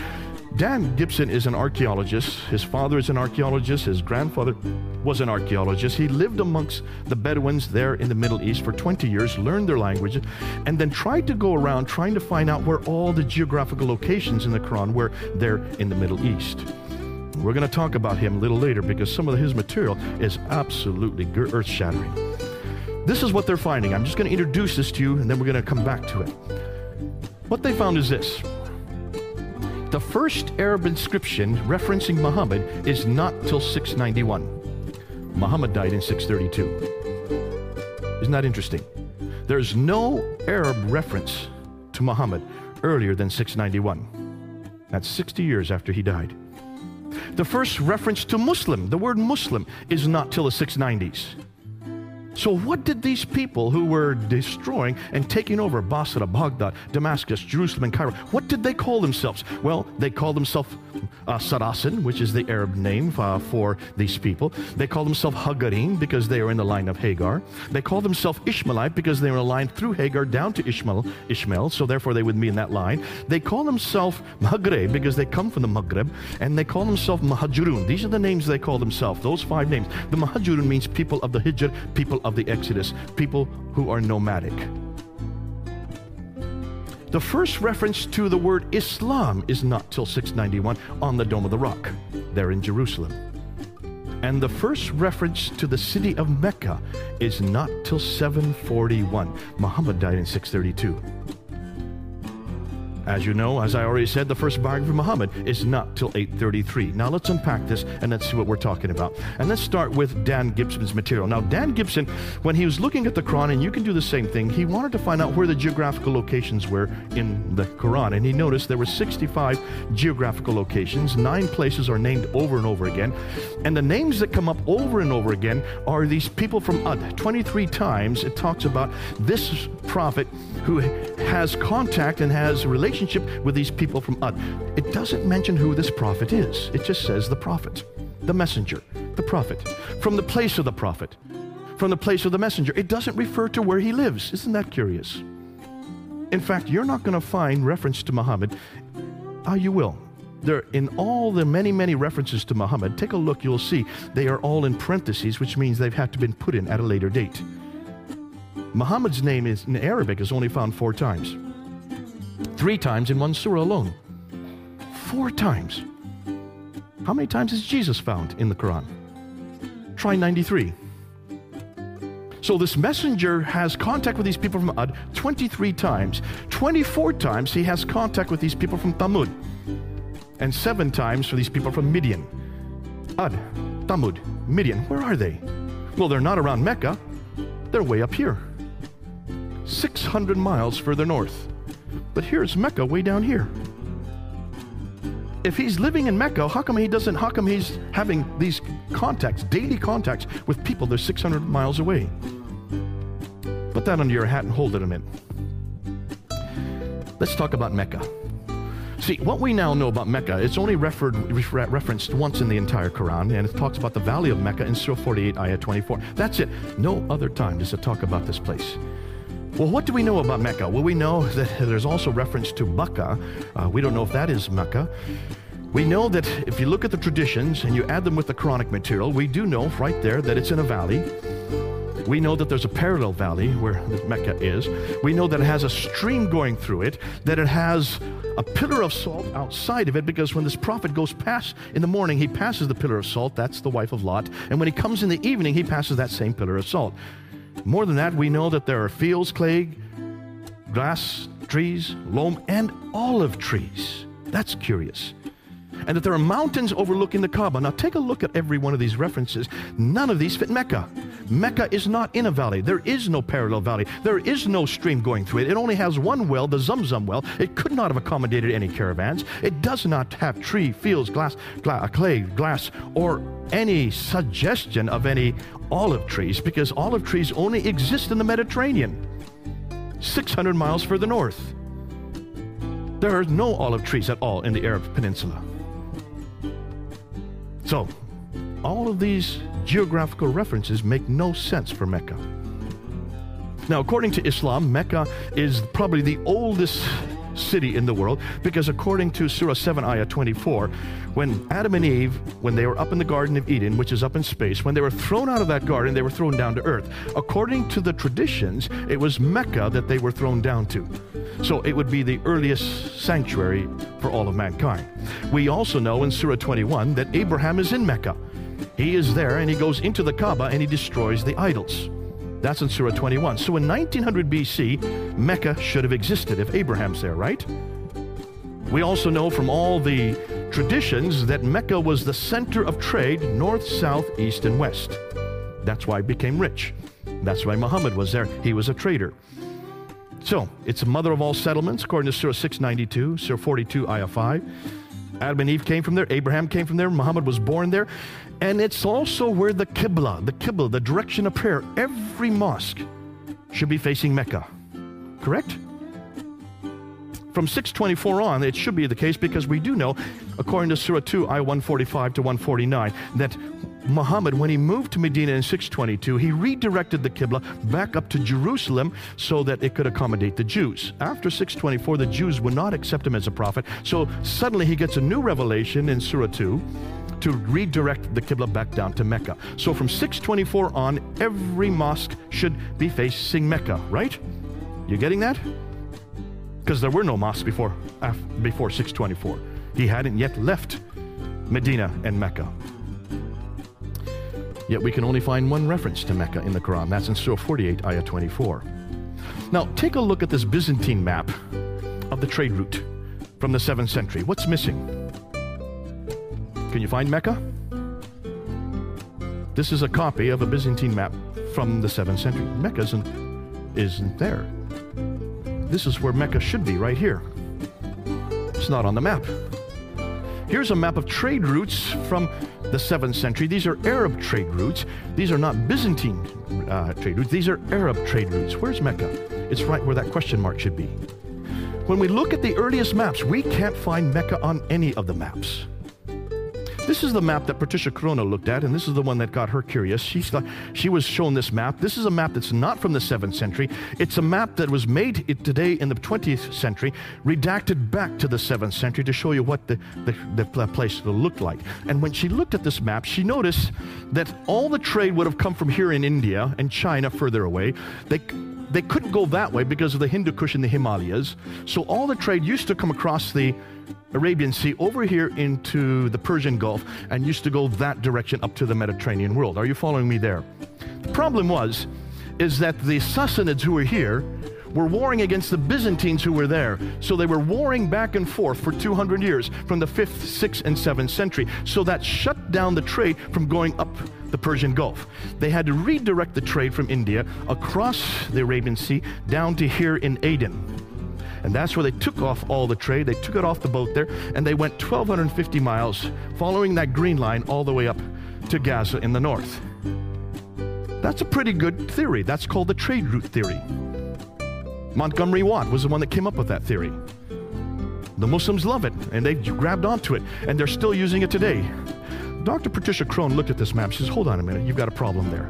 Dan Gibson is an archaeologist. His father is an archaeologist. His grandfather was an archaeologist. He lived amongst the Bedouins there in the Middle East for 20 years, learned their language, and then tried to go around trying to find out where all the geographical locations in the Quran were there in the Middle East. We're going to talk about him a little later because some of his material is absolutely earth shattering. This is what they're finding. I'm just going to introduce this to you and then we're going to come back to it. What they found is this the first Arab inscription referencing Muhammad is not till 691. Muhammad died in 632. Isn't that interesting? There's no Arab reference to Muhammad earlier than 691. That's 60 years after he died. The first reference to Muslim, the word Muslim, is not till the 690s. So, what did these people who were destroying and taking over Basra, Baghdad, Damascus, Jerusalem, and Cairo, what did they call themselves? Well, they called themselves uh, Saracen, which is the Arab name uh, for these people. They called themselves Hagarim because they are in the line of Hagar. They called themselves Ishmaelite because they were in a line through Hagar down to Ishmael, Ishmael, so therefore they would be in that line. They call themselves Maghreb because they come from the Maghreb, and they call themselves Mahajurun. These are the names they call themselves, those five names. The Mahajurun means people of the Hijr, people of the Exodus, people who are nomadic. The first reference to the word Islam is not till 691 on the Dome of the Rock, there in Jerusalem. And the first reference to the city of Mecca is not till 741. Muhammad died in 632. As you know, as I already said, the first biography of Muhammad is not till 833. Now let's unpack this and let's see what we're talking about. And let's start with Dan Gibson's material. Now, Dan Gibson, when he was looking at the Quran, and you can do the same thing, he wanted to find out where the geographical locations were in the Quran. And he noticed there were 65 geographical locations. Nine places are named over and over again. And the names that come up over and over again are these people from Ud. 23 times it talks about this prophet who has contact and has relationship with these people from Ud. It doesn't mention who this prophet is. It just says the prophet, the messenger, the prophet, from the place of the prophet, from the place of the messenger. It doesn't refer to where he lives. Isn't that curious? In fact, you're not going to find reference to Muhammad. Ah, you will. There, in all the many, many references to Muhammad, take a look, you'll see they are all in parentheses, which means they've had to been put in at a later date. Muhammad's name is in Arabic is only found four times. Three times in one surah alone. Four times. How many times is Jesus found in the Quran? Try 93. So this messenger has contact with these people from Ad 23 times. 24 times he has contact with these people from Thamud. And seven times for these people from Midian. Ad, Thamud, Midian, where are they? Well, they're not around Mecca. They're way up here. 600 miles further north. But here's Mecca way down here. If he's living in Mecca, how come he doesn't, how come he's having these contacts, daily contacts with people that are 600 miles away? Put that under your hat and hold it a minute. Let's talk about Mecca. See, what we now know about Mecca, it's only referred, refer, referenced once in the entire Quran, and it talks about the valley of Mecca in Surah 48, Ayah 24. That's it. No other time does it talk about this place. Well, what do we know about Mecca? Well, we know that there's also reference to Bakka. Uh, we don't know if that is Mecca. We know that if you look at the traditions and you add them with the Quranic material, we do know right there that it's in a valley. We know that there's a parallel valley where Mecca is. We know that it has a stream going through it, that it has a pillar of salt outside of it, because when this prophet goes past in the morning, he passes the pillar of salt. That's the wife of Lot. And when he comes in the evening, he passes that same pillar of salt. More than that, we know that there are fields, clay, grass trees, loam, and olive trees. That's curious. And that there are mountains overlooking the Kaaba. Now take a look at every one of these references. None of these fit Mecca. Mecca is not in a valley. There is no parallel valley. There is no stream going through it. It only has one well, the Zamzam well. It could not have accommodated any caravans. It does not have tree, fields, glass, gla- uh, clay, glass, or any suggestion of any olive trees because olive trees only exist in the Mediterranean, 600 miles further north. There are no olive trees at all in the Arab Peninsula. So, all of these geographical references make no sense for Mecca. Now, according to Islam, Mecca is probably the oldest city in the world because according to Surah 7 ayah 24 when Adam and Eve when they were up in the garden of Eden which is up in space when they were thrown out of that garden they were thrown down to earth. According to the traditions it was Mecca that they were thrown down to. So it would be the earliest sanctuary for all of mankind. We also know in Surah 21 that Abraham is in Mecca. He is there and he goes into the Kaaba and he destroys the idols that's in Surah 21. So in 1900 BC, Mecca should have existed if Abraham's there, right? We also know from all the traditions that Mecca was the center of trade north, south, east, and west. That's why it became rich. That's why Muhammad was there. He was a trader. So, it's the mother of all settlements, according to Surah 692, Surah 42, Ayah 5. Adam and Eve came from there. Abraham came from there. Muhammad was born there. And it's also where the Qibla, the Qibla, the direction of prayer, every mosque should be facing Mecca. Correct? From 624 on, it should be the case because we do know, according to Surah 2, I 145 to 149, that Muhammad, when he moved to Medina in 622, he redirected the Qibla back up to Jerusalem so that it could accommodate the Jews. After 624, the Jews would not accept him as a prophet, so suddenly he gets a new revelation in Surah 2 to redirect the Qibla back down to Mecca. So from 624 on, every mosque should be facing Mecca, right? You getting that? Because there were no mosques before, before 624. He hadn't yet left Medina and Mecca. Yet we can only find one reference to Mecca in the Quran. That's in Surah 48, Ayah 24. Now, take a look at this Byzantine map of the trade route from the 7th century. What's missing? Can you find Mecca? This is a copy of a Byzantine map from the 7th century. Mecca isn't, isn't there. This is where Mecca should be, right here. It's not on the map. Here's a map of trade routes from the 7th century. These are Arab trade routes. These are not Byzantine uh, trade routes. These are Arab trade routes. Where's Mecca? It's right where that question mark should be. When we look at the earliest maps, we can't find Mecca on any of the maps. This is the map that Patricia Crone looked at, and this is the one that got her curious. She, she was shown this map. This is a map that's not from the 7th century. It's a map that was made today in the 20th century, redacted back to the 7th century to show you what the, the, the place looked like. And when she looked at this map, she noticed that all the trade would have come from here in India and China further away. They, they couldn't go that way because of the Hindu Kush and the Himalayas. So all the trade used to come across the Arabian Sea over here into the Persian Gulf and used to go that direction up to the Mediterranean world. Are you following me there? The problem was, is that the Sassanids who were here were warring against the Byzantines who were there. So they were warring back and forth for 200 years from the 5th, 6th, and 7th century. So that shut down the trade from going up the Persian Gulf. They had to redirect the trade from India across the Arabian Sea down to here in Aden. And that's where they took off all the trade. They took it off the boat there, and they went 1,250 miles, following that green line all the way up to Gaza in the north. That's a pretty good theory. That's called the trade route theory. Montgomery Watt was the one that came up with that theory. The Muslims love it, and they grabbed onto it, and they're still using it today. Dr. Patricia Crone looked at this map. She says, Hold on a minute, you've got a problem there.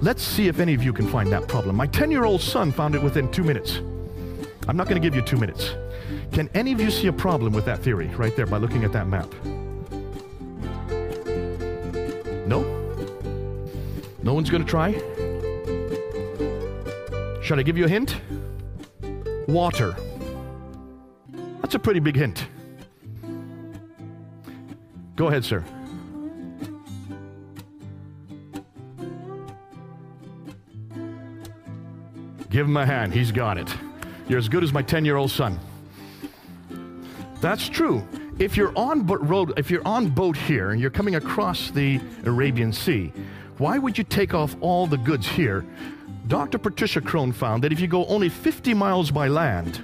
Let's see if any of you can find that problem. My 10 year old son found it within two minutes. I'm not going to give you two minutes. Can any of you see a problem with that theory right there by looking at that map? No? No one's going to try? Should I give you a hint? Water. That's a pretty big hint. Go ahead, sir. Give him a hand. He's got it. You're as good as my 10 year old son. That's true. If you're on road, if you're on boat here and you're coming across the Arabian Sea, why would you take off all the goods here? Dr. Patricia Crone found that if you go only 50 miles by land,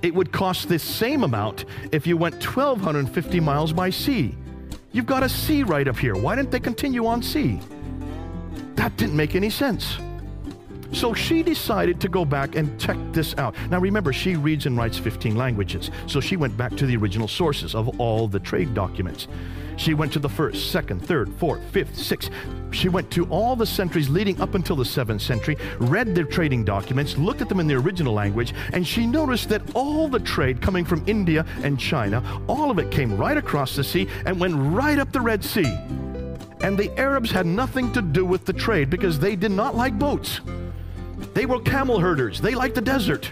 it would cost the same amount if you went 1,250 miles by sea. You've got a sea right up here. Why didn't they continue on sea? That didn't make any sense. So she decided to go back and check this out. Now remember, she reads and writes 15 languages. So she went back to the original sources of all the trade documents. She went to the first, second, third, fourth, fifth, sixth. She went to all the centuries leading up until the seventh century, read their trading documents, looked at them in the original language, and she noticed that all the trade coming from India and China, all of it came right across the sea and went right up the Red Sea. And the Arabs had nothing to do with the trade because they did not like boats. They were camel herders. They liked the desert.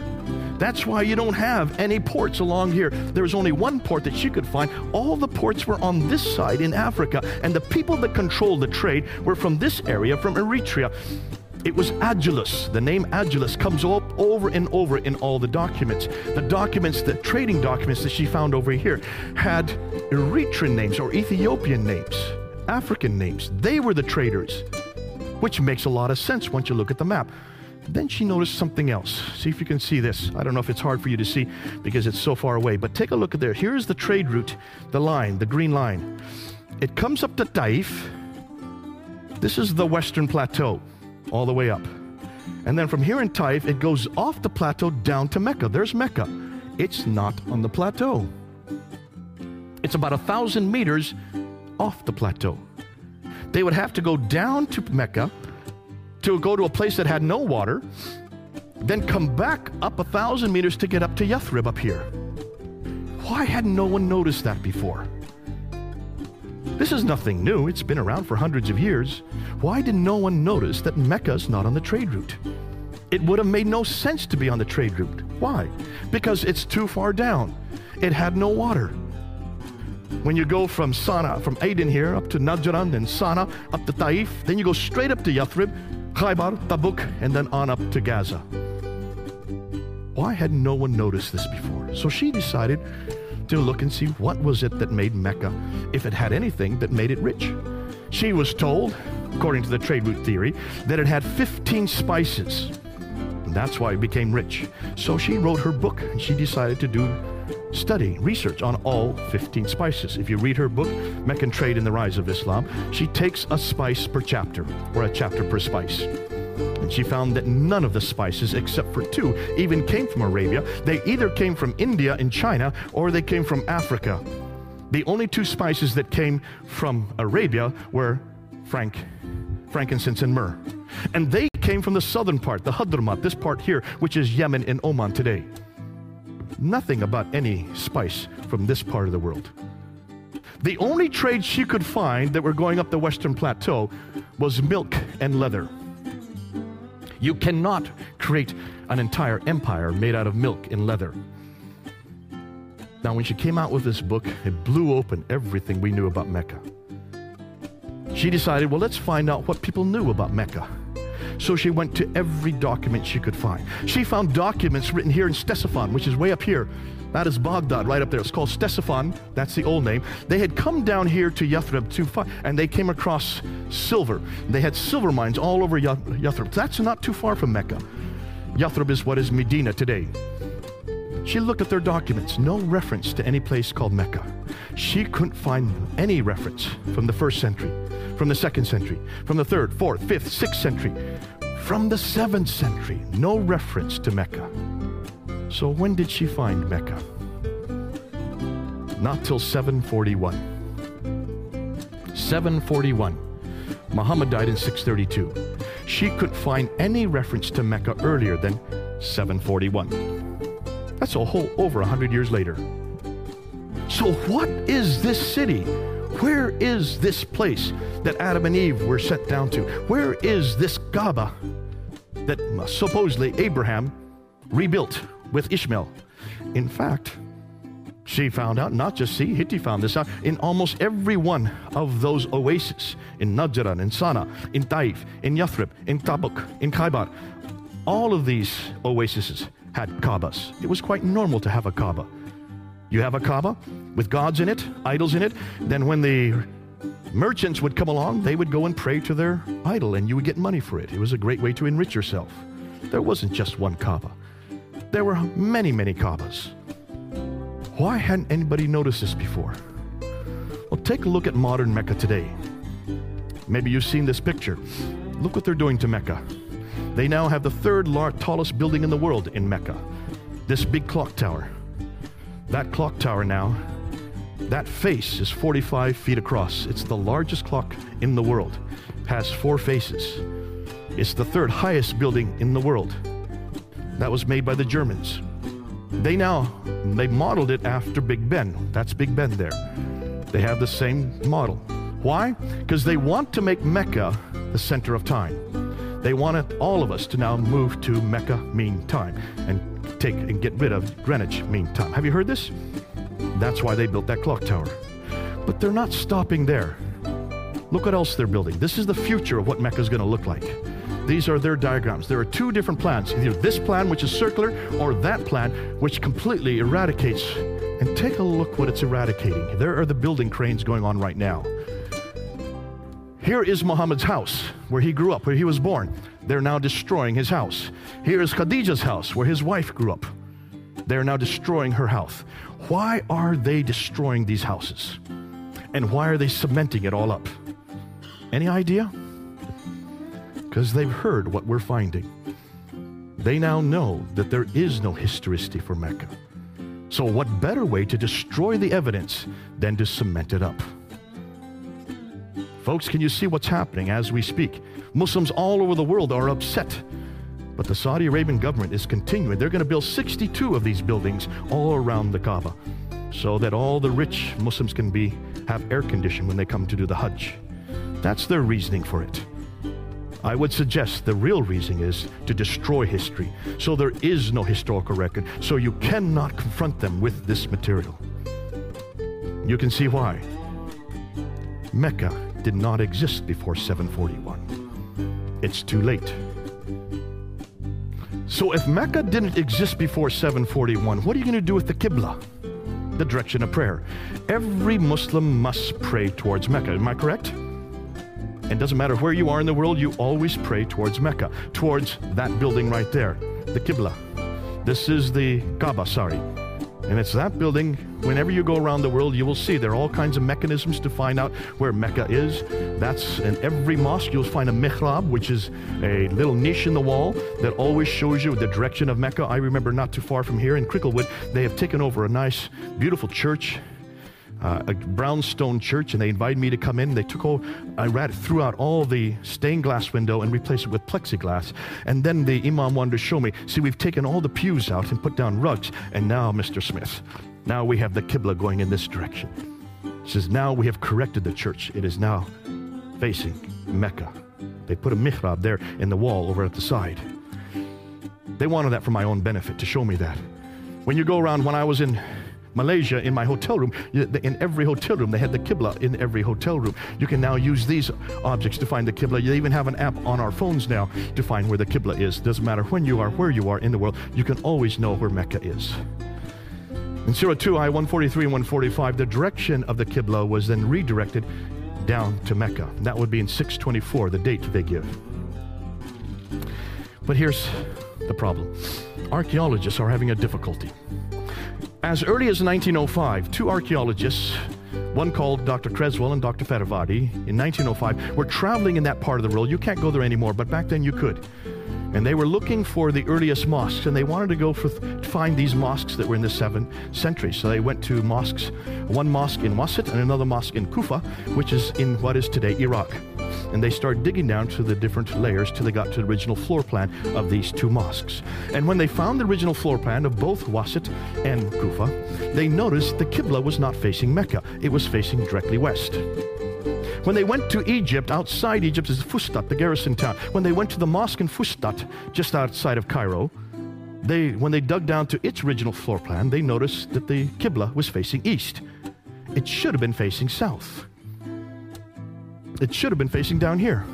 That's why you don't have any ports along here. There was only one port that she could find. All the ports were on this side in Africa, and the people that controlled the trade were from this area, from Eritrea. It was Adulis. The name Adulis comes up over and over in all the documents. The documents, the trading documents that she found over here, had Eritrean names or Ethiopian names, African names. They were the traders, which makes a lot of sense once you look at the map. Then she noticed something else. See if you can see this. I don't know if it's hard for you to see because it's so far away, but take a look at there. Here's the trade route, the line, the green line. It comes up to Taif. This is the western plateau, all the way up. And then from here in Taif, it goes off the plateau down to Mecca. There's Mecca. It's not on the plateau. It's about a thousand meters off the plateau. They would have to go down to Mecca to go to a place that had no water, then come back up a thousand meters to get up to Yathrib up here. Why had no one noticed that before? This is nothing new. It's been around for hundreds of years. Why did no one notice that Mecca's not on the trade route? It would have made no sense to be on the trade route. Why? Because it's too far down. It had no water. When you go from Sana, from Aden here, up to Najran, then Sana, up to Taif, then you go straight up to Yathrib, Khaybar, Tabuk, and then on up to Gaza. Why had no one noticed this before? So she decided to look and see what was it that made Mecca, if it had anything that made it rich. She was told, according to the trade route theory, that it had 15 spices. And that's why it became rich. So she wrote her book and she decided to do study, research on all 15 spices. If you read her book, Meccan Trade and the Rise of Islam, she takes a spice per chapter, or a chapter per spice. And she found that none of the spices, except for two, even came from Arabia. They either came from India and China, or they came from Africa. The only two spices that came from Arabia were frank, frankincense and myrrh. And they came from the southern part, the Hadramaut, this part here, which is Yemen and Oman today. Nothing about any spice from this part of the world. The only trade she could find that were going up the western plateau was milk and leather. You cannot create an entire empire made out of milk and leather. Now, when she came out with this book, it blew open everything we knew about Mecca. She decided, well, let's find out what people knew about Mecca. So she went to every document she could find. She found documents written here in Ctesiphon, which is way up here. That is Baghdad, right up there. It's called Ctesiphon. That's the old name. They had come down here to Yathrib to find, and they came across silver. They had silver mines all over Yathrib. That's not too far from Mecca. Yathrib is what is Medina today. She looked at their documents, no reference to any place called Mecca. She couldn't find any reference from the first century, from the second century, from the third, fourth, fifth, sixth century, from the seventh century, no reference to Mecca. So when did she find Mecca? Not till 741. 741. Muhammad died in 632. She couldn't find any reference to Mecca earlier than 741. That's a whole over a hundred years later. So, what is this city? Where is this place that Adam and Eve were sent down to? Where is this Kaaba that uh, supposedly Abraham rebuilt with Ishmael? In fact, she found out, not just she, Hitti found this out, in almost every one of those oases in Najran, in Sana, in Taif, in Yathrib, in Tabuk, in Khaybar. All of these oases had Kaabas. It was quite normal to have a Kaaba. You have a Kaaba with gods in it, idols in it. Then when the merchants would come along, they would go and pray to their idol and you would get money for it. It was a great way to enrich yourself. There wasn't just one Kaaba. There were many, many Kaabas. Why hadn't anybody noticed this before? Well, take a look at modern Mecca today. Maybe you've seen this picture. Look what they're doing to Mecca. They now have the third tallest building in the world in Mecca. This big clock tower. That clock tower now, that face is 45 feet across. It's the largest clock in the world. Has four faces. It's the third highest building in the world. That was made by the Germans. They now they modeled it after Big Ben. That's Big Ben there. They have the same model. Why? Because they want to make Mecca the center of time. They wanted all of us to now move to Mecca Mean Time and take and get rid of Greenwich Mean Time. Have you heard this? That's why they built that clock tower. But they're not stopping there. Look what else they're building. This is the future of what Mecca is going to look like. These are their diagrams. There are two different plans either this plan, which is circular, or that plan, which completely eradicates. And take a look what it's eradicating. There are the building cranes going on right now. Here is Muhammad's house, where he grew up, where he was born. They're now destroying his house. Here is Khadijah's house, where his wife grew up. They're now destroying her house. Why are they destroying these houses? And why are they cementing it all up? Any idea? Because they've heard what we're finding. They now know that there is no historicity for Mecca. So, what better way to destroy the evidence than to cement it up? Folks, can you see what's happening as we speak? Muslims all over the world are upset. But the Saudi Arabian government is continuing. They're going to build 62 of these buildings all around the Kaaba so that all the rich Muslims can be have air conditioning when they come to do the Hajj. That's their reasoning for it. I would suggest the real reason is to destroy history. So there is no historical record. So you cannot confront them with this material. You can see why. Mecca did not exist before 741. It's too late. So if Mecca didn't exist before 741, what are you going to do with the Qibla, the direction of prayer? Every Muslim must pray towards Mecca. Am I correct? It doesn't matter where you are in the world, you always pray towards Mecca, towards that building right there, the Qibla. This is the Kaaba, sorry. And it's that building, whenever you go around the world, you will see there are all kinds of mechanisms to find out where Mecca is. That's in every mosque, you'll find a mihrab, which is a little niche in the wall that always shows you the direction of Mecca. I remember not too far from here in Cricklewood, they have taken over a nice, beautiful church. Uh, a brownstone church, and they invited me to come in. They took all, I rat, threw out all the stained glass window and replaced it with plexiglass. And then the imam wanted to show me, see, we've taken all the pews out and put down rugs, and now, Mr. Smith, now we have the Qibla going in this direction. He says, now we have corrected the church. It is now facing Mecca. They put a mihrab there in the wall over at the side. They wanted that for my own benefit, to show me that. When you go around, when I was in Malaysia, in my hotel room, in every hotel room, they had the Qibla in every hotel room. You can now use these objects to find the Qibla. You even have an app on our phones now to find where the Qibla is. Doesn't matter when you are, where you are in the world, you can always know where Mecca is. In Surah 2, I 143 and 145, the direction of the Qibla was then redirected down to Mecca. That would be in 624, the date they give. But here's the problem archaeologists are having a difficulty. As early as 1905, two archaeologists, one called Dr. Creswell and Dr. Fedavadi, in 1905, were traveling in that part of the world. You can't go there anymore, but back then you could. And they were looking for the earliest mosques, and they wanted to go for, find these mosques that were in the 7th century. So they went to mosques, one mosque in Wasit and another mosque in Kufa, which is in what is today Iraq and they started digging down to the different layers till they got to the original floor plan of these two mosques. And when they found the original floor plan of both Wasit and Kufa, they noticed the Qibla was not facing Mecca, it was facing directly west. When they went to Egypt, outside Egypt is Fustat, the garrison town. When they went to the mosque in Fustat, just outside of Cairo, they, when they dug down to its original floor plan, they noticed that the Qibla was facing east. It should have been facing south. It should have been facing down here.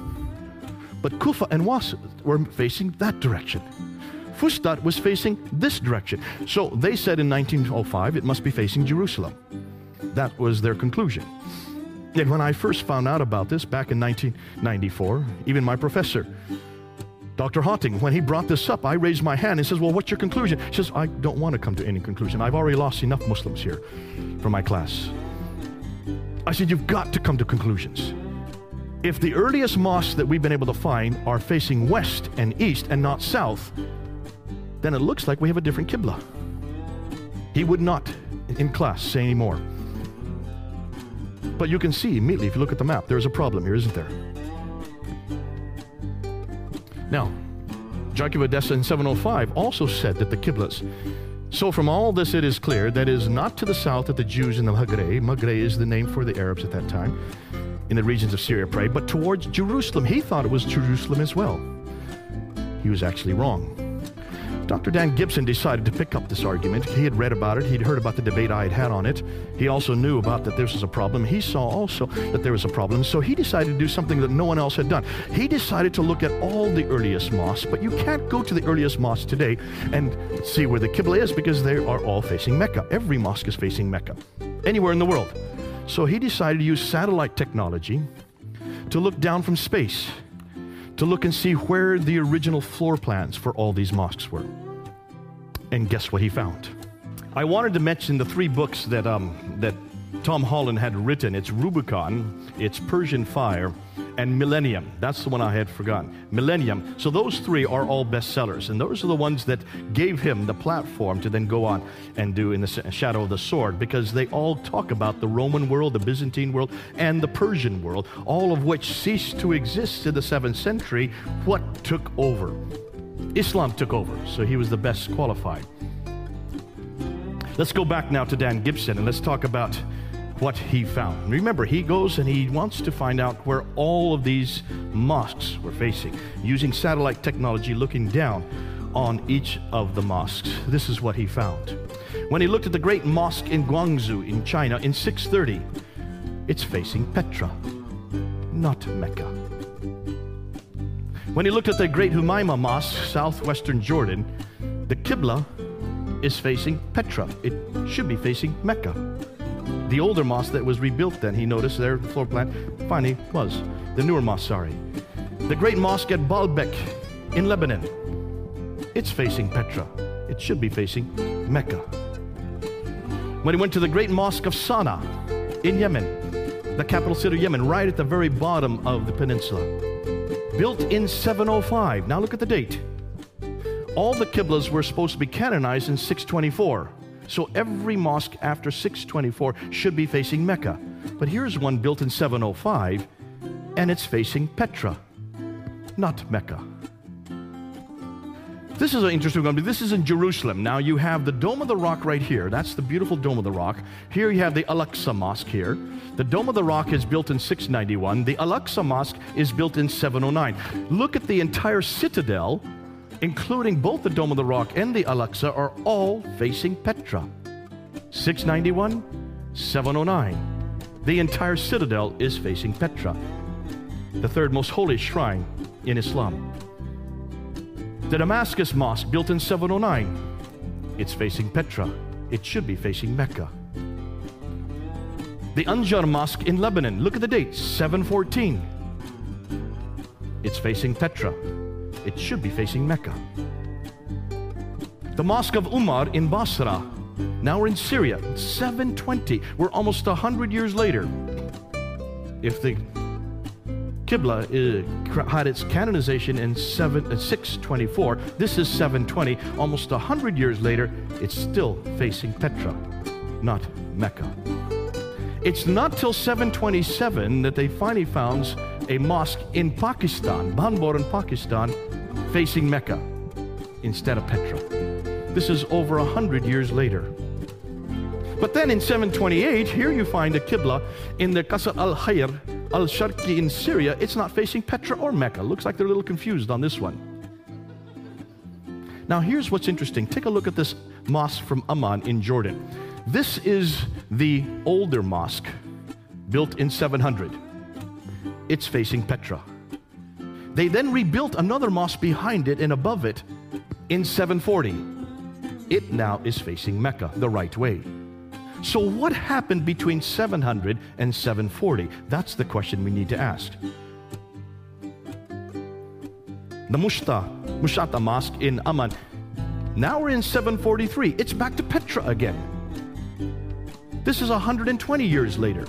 But Kufa and Was were facing that direction. Fustat was facing this direction. So they said in 1905 it must be facing Jerusalem. That was their conclusion. And when I first found out about this back in 1994, even my professor, Dr. Hawting, when he brought this up, I raised my hand and says, Well, what's your conclusion? He says, I don't want to come to any conclusion. I've already lost enough Muslims here for my class. I said, You've got to come to conclusions if the earliest mosques that we've been able to find are facing west and east and not south, then it looks like we have a different Qibla. He would not, in class, say anymore. But you can see immediately, if you look at the map, there's a problem here, isn't there? Now, Jacob of Edessa in 705 also said that the Qiblas. So from all this it is clear that it is not to the south that the Jews in the Maghreb, Maghreb is the name for the Arabs at that time, in the regions of Syria prayed, but towards Jerusalem. He thought it was Jerusalem as well. He was actually wrong. Dr. Dan Gibson decided to pick up this argument. He had read about it, he'd heard about the debate I had had on it. He also knew about that this was a problem. He saw also that there was a problem, so he decided to do something that no one else had done. He decided to look at all the earliest mosques, but you can't go to the earliest mosques today and see where the Qibla is because they are all facing Mecca. Every mosque is facing Mecca, anywhere in the world. So he decided to use satellite technology to look down from space to look and see where the original floor plans for all these mosques were. And guess what he found? I wanted to mention the three books that, um, that Tom Holland had written. It's Rubicon, it's Persian Fire, and Millennium. That's the one I had forgotten. Millennium. So those three are all bestsellers, and those are the ones that gave him the platform to then go on and do in the shadow of the sword, because they all talk about the Roman world, the Byzantine world, and the Persian world, all of which ceased to exist in the seventh century. What took over? Islam took over, so he was the best qualified. Let's go back now to Dan Gibson and let's talk about what he found. Remember, he goes and he wants to find out where all of these mosques were facing, using satellite technology looking down on each of the mosques. This is what he found. When he looked at the great mosque in Guangzhou in China in 630, it's facing Petra, not Mecca. When he looked at the great Humayma Mosque, southwestern Jordan, the Qibla is facing Petra. It should be facing Mecca. The older mosque that was rebuilt then, he noticed there, the floor plan, finally was. The newer mosque, sorry. The great mosque at Baalbek in Lebanon, it's facing Petra. It should be facing Mecca. When he went to the great mosque of Sana'a in Yemen, the capital city of Yemen, right at the very bottom of the peninsula, built in 705. Now look at the date. All the Qiblas were supposed to be canonized in 624. So every mosque after 624 should be facing Mecca. But here's one built in 705, and it's facing Petra, not Mecca. This is an interesting one. This is in Jerusalem. Now you have the Dome of the Rock right here. That's the beautiful Dome of the Rock. Here you have the Al-Aqsa Mosque here. The Dome of the Rock is built in 691. The Al-Aqsa Mosque is built in 709. Look at the entire citadel, including both the Dome of the Rock and the Al-Aqsa, are all facing Petra. 691, 709. The entire citadel is facing Petra, the third most holy shrine in Islam. The Damascus Mosque, built in 709, it's facing Petra. It should be facing Mecca. The Anjar Mosque in Lebanon, look at the date, 714. It's facing Petra. It should be facing Mecca. The Mosque of Umar in Basra, now we're in Syria, 720. We're almost 100 years later. If the Qibla uh, had its canonization in uh, 624. This is 720. Almost 100 years later, it's still facing Petra, not Mecca. It's not till 727 that they finally found a mosque in Pakistan, Banbhore in Pakistan, facing Mecca instead of Petra. This is over a 100 years later. But then in 728, here you find a Qibla in the Qasr al-Hayr al Sharqi in Syria, it's not facing Petra or Mecca. Looks like they're a little confused on this one. Now, here's what's interesting. Take a look at this mosque from Amman in Jordan. This is the older mosque built in 700. It's facing Petra. They then rebuilt another mosque behind it and above it in 740. It now is facing Mecca the right way. So, what happened between 700 and 740? That's the question we need to ask. The Mushta, Mushata Mosque in Amman. Now we're in 743. It's back to Petra again. This is 120 years later.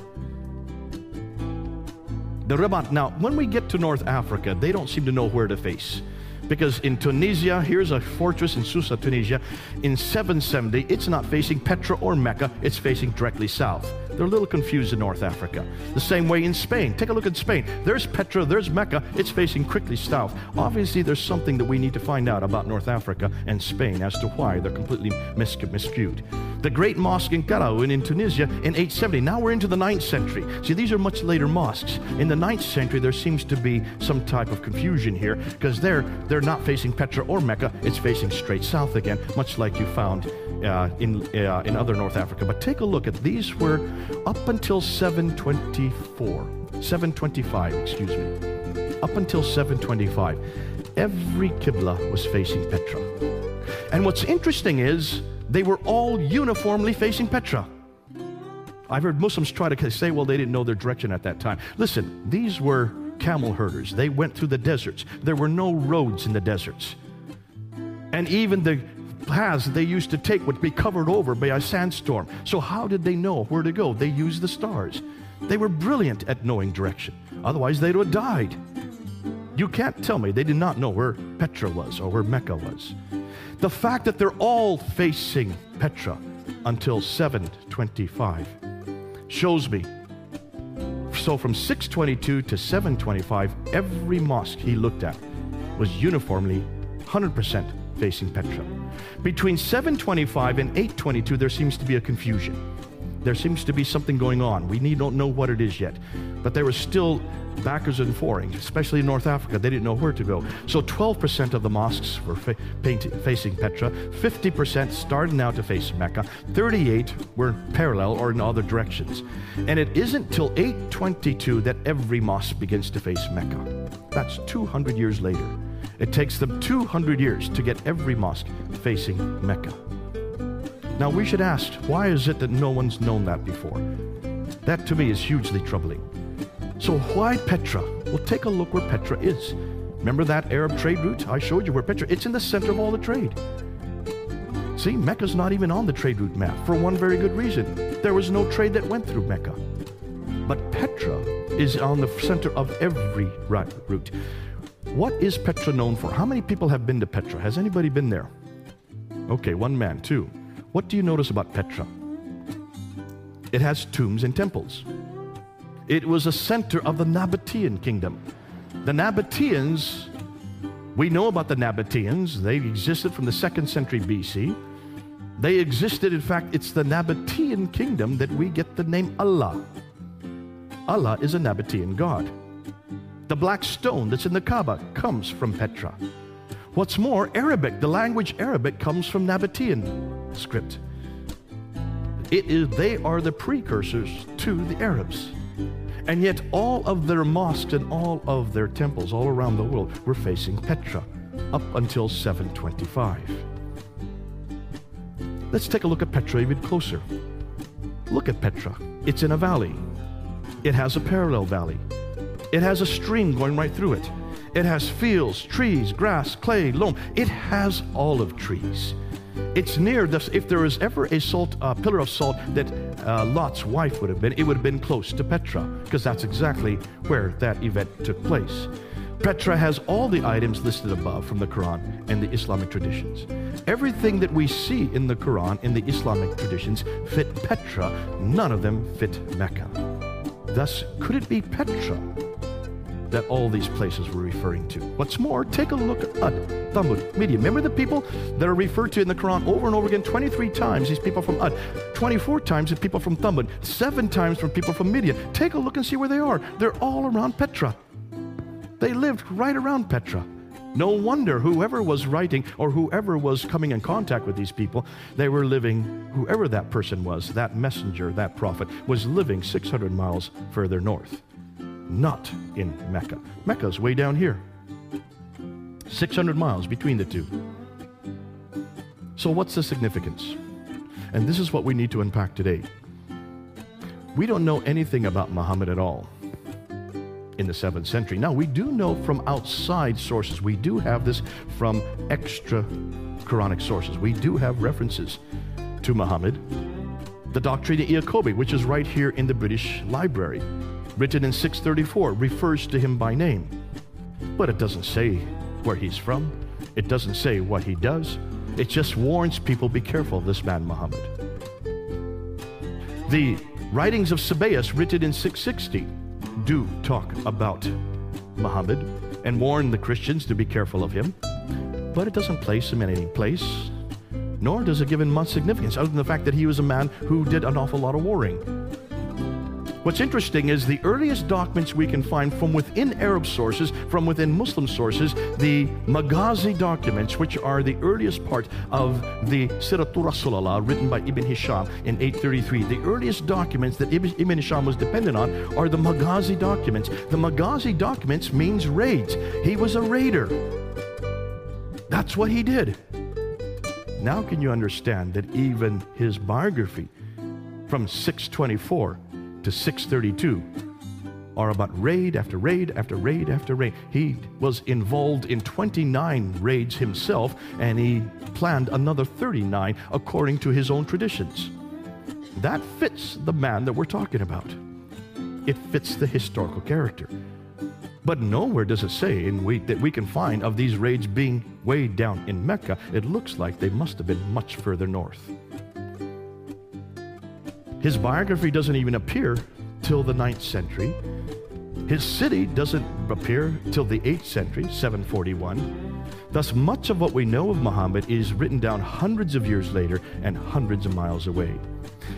The Rabat. Now, when we get to North Africa, they don't seem to know where to face. Because in Tunisia, here's a fortress in Susa, Tunisia. In 770, it's not facing Petra or Mecca, it's facing directly south. They're a little confused in North Africa. The same way in Spain. Take a look at Spain. There's Petra, there's Mecca, it's facing quickly south. Obviously, there's something that we need to find out about North Africa and Spain as to why they're completely mis- miscued. The great mosque in Kairouan in Tunisia in 870. Now we're into the 9th century. See, these are much later mosques. In the 9th century, there seems to be some type of confusion here because they're, they're not facing Petra or Mecca, it's facing straight south again, much like you found uh, in, uh, in other North Africa. But take a look at these were up until 724, 725, excuse me. Up until 725, every Qibla was facing Petra. And what's interesting is they were all uniformly facing Petra. I've heard Muslims try to say, well, they didn't know their direction at that time. Listen, these were camel herders. They went through the deserts. There were no roads in the deserts. And even the paths they used to take would be covered over by a sandstorm. So, how did they know where to go? They used the stars. They were brilliant at knowing direction. Otherwise, they would have died. You can't tell me they did not know where Petra was or where Mecca was. The fact that they're all facing Petra until 725 shows me. So, from 622 to 725, every mosque he looked at was uniformly 100% facing Petra. Between 725 and 822, there seems to be a confusion. There seems to be something going on. We need, don't know what it is yet. But there was still backers and forings, especially in North Africa. They didn't know where to go. So 12% of the mosques were fa- facing Petra, 50% started now to face Mecca, 38 were parallel or in other directions. And it isn't till 822 that every mosque begins to face Mecca. That's 200 years later. It takes them 200 years to get every mosque facing Mecca. Now we should ask, why is it that no one's known that before? That to me is hugely troubling. So why Petra? Well, take a look where Petra is. Remember that Arab trade route? I showed you where Petra, it's in the center of all the trade. See, Mecca's not even on the trade route map for one very good reason. There was no trade that went through Mecca. But Petra is on the center of every route. What is Petra known for? How many people have been to Petra? Has anybody been there? Okay, one man, two. What do you notice about Petra? It has tombs and temples. It was a center of the Nabatean kingdom. The Nabateans, we know about the Nabateans. They existed from the second century BC. They existed, in fact, it's the Nabatean kingdom that we get the name Allah. Allah is a Nabatean god. The black stone that's in the Kaaba comes from Petra. What's more, Arabic, the language Arabic comes from Nabatean script. It is, they are the precursors to the Arabs. And yet, all of their mosques and all of their temples all around the world were facing Petra up until 725. Let's take a look at Petra even closer. Look at Petra. It's in a valley. It has a parallel valley. It has a stream going right through it. It has fields, trees, grass, clay, loam. It has olive trees. It's near this. If there was ever a salt uh, pillar of salt that uh, Lot's wife would have been, it would have been close to Petra, because that's exactly where that event took place. Petra has all the items listed above from the Quran and the Islamic traditions. Everything that we see in the Quran in the Islamic traditions fit Petra, none of them fit Mecca. Thus, could it be Petra that all these places were referring to. What's more, take a look at Thamud, Midian. Remember the people that are referred to in the Quran over and over again 23 times, these people from Ad, 24 times the people from Thamud, seven times from people from Midian. Take a look and see where they are. They're all around Petra. They lived right around Petra. No wonder whoever was writing or whoever was coming in contact with these people, they were living, whoever that person was, that messenger, that prophet, was living 600 miles further north not in Mecca. Mecca's way down here, 600 miles between the two. So, what's the significance? And this is what we need to unpack today. We don't know anything about Muhammad at all in the 7th century. Now, we do know from outside sources, we do have this from extra Quranic sources. We do have references to Muhammad. The Doctrina Iacobi, which is right here in the British Library written in 634, refers to him by name. But it doesn't say where he's from, it doesn't say what he does. It just warns people be careful of this man, Muhammad. The writings of Sebeos, written in 660, do talk about Muhammad and warn the Christians to be careful of him, but it doesn't place him in any place, nor does it give him much significance, other than the fact that he was a man who did an awful lot of warring. What's interesting is the earliest documents we can find from within Arab sources, from within Muslim sources, the Maghazi documents, which are the earliest part of the Siratul Rasulullah written by Ibn Hisham in 833. The earliest documents that Ibn, Ibn Hisham was dependent on are the Maghazi documents. The Maghazi documents means raids. He was a raider. That's what he did. Now can you understand that even his biography from 624 to 632 are about raid after raid after raid after raid. He was involved in 29 raids himself, and he planned another 39 according to his own traditions. That fits the man that we're talking about. It fits the historical character. But nowhere does it say in we, that we can find of these raids being way down in Mecca. It looks like they must have been much further north. His biography doesn't even appear till the 9th century. His city doesn't appear till the 8th century, 741. Thus, much of what we know of Muhammad is written down hundreds of years later and hundreds of miles away.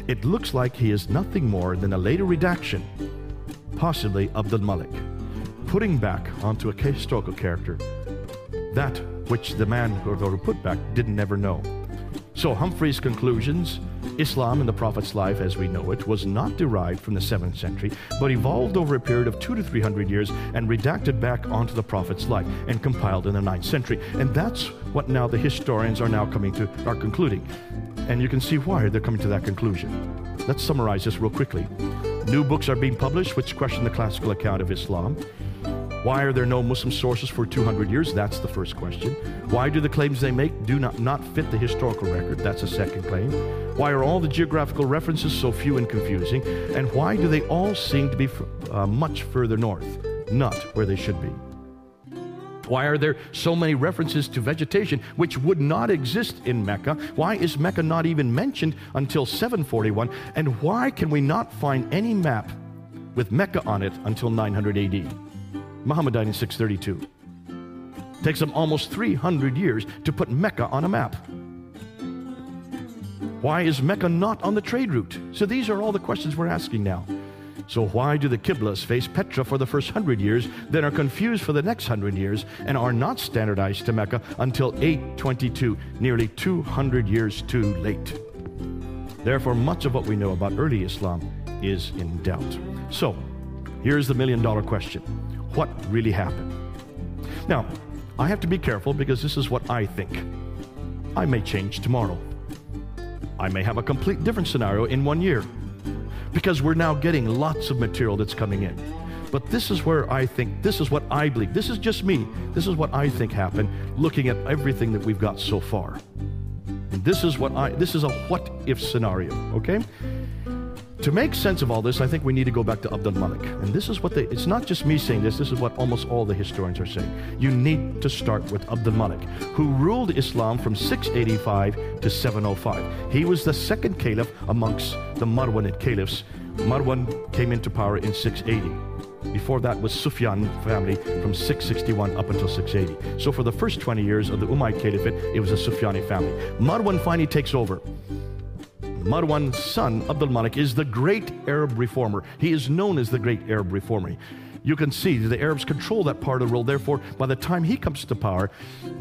It looks like he is nothing more than a later redaction, possibly Abdul Malik, putting back onto a historical character that which the man who put back didn't ever know. So Humphrey's conclusions Islam and the Prophet's life as we know it was not derived from the 7th century, but evolved over a period of two to three hundred years and redacted back onto the Prophet's life and compiled in the 9th century. And that's what now the historians are now coming to, are concluding. And you can see why they're coming to that conclusion. Let's summarize this real quickly. New books are being published which question the classical account of Islam. Why are there no Muslim sources for 200 years? That's the first question. Why do the claims they make do not, not fit the historical record? That's a second claim. Why are all the geographical references so few and confusing? And why do they all seem to be uh, much further north, not where they should be? Why are there so many references to vegetation which would not exist in Mecca? Why is Mecca not even mentioned until 741? And why can we not find any map with Mecca on it until 900 AD? Muhammad died in 632. Takes them almost 300 years to put Mecca on a map. Why is Mecca not on the trade route? So these are all the questions we're asking now. So why do the Qiblas face Petra for the first hundred years, then are confused for the next hundred years, and are not standardized to Mecca until 822, nearly 200 years too late? Therefore, much of what we know about early Islam is in doubt. So, here's the million dollar question What really happened? Now, I have to be careful because this is what I think. I may change tomorrow. I may have a complete different scenario in one year because we're now getting lots of material that's coming in. But this is where I think, this is what I believe. This is just me. This is what I think happened looking at everything that we've got so far. And this is what I, this is a what if scenario, okay? To make sense of all this, I think we need to go back to Abdul Malik. And this is what they, it's not just me saying this, this is what almost all the historians are saying. You need to start with Abdul Malik, who ruled Islam from 685 to 705. He was the second caliph amongst the Marwanid caliphs. Marwan came into power in 680. Before that was Sufyan family from 661 up until 680. So for the first 20 years of the Umayyad Caliphate, it was a Sufyani family. Marwan finally takes over. Marwan's son, Abdul Malik, is the great Arab reformer. He is known as the great Arab reformer. You can see the Arabs control that part of the world. Therefore, by the time he comes to power,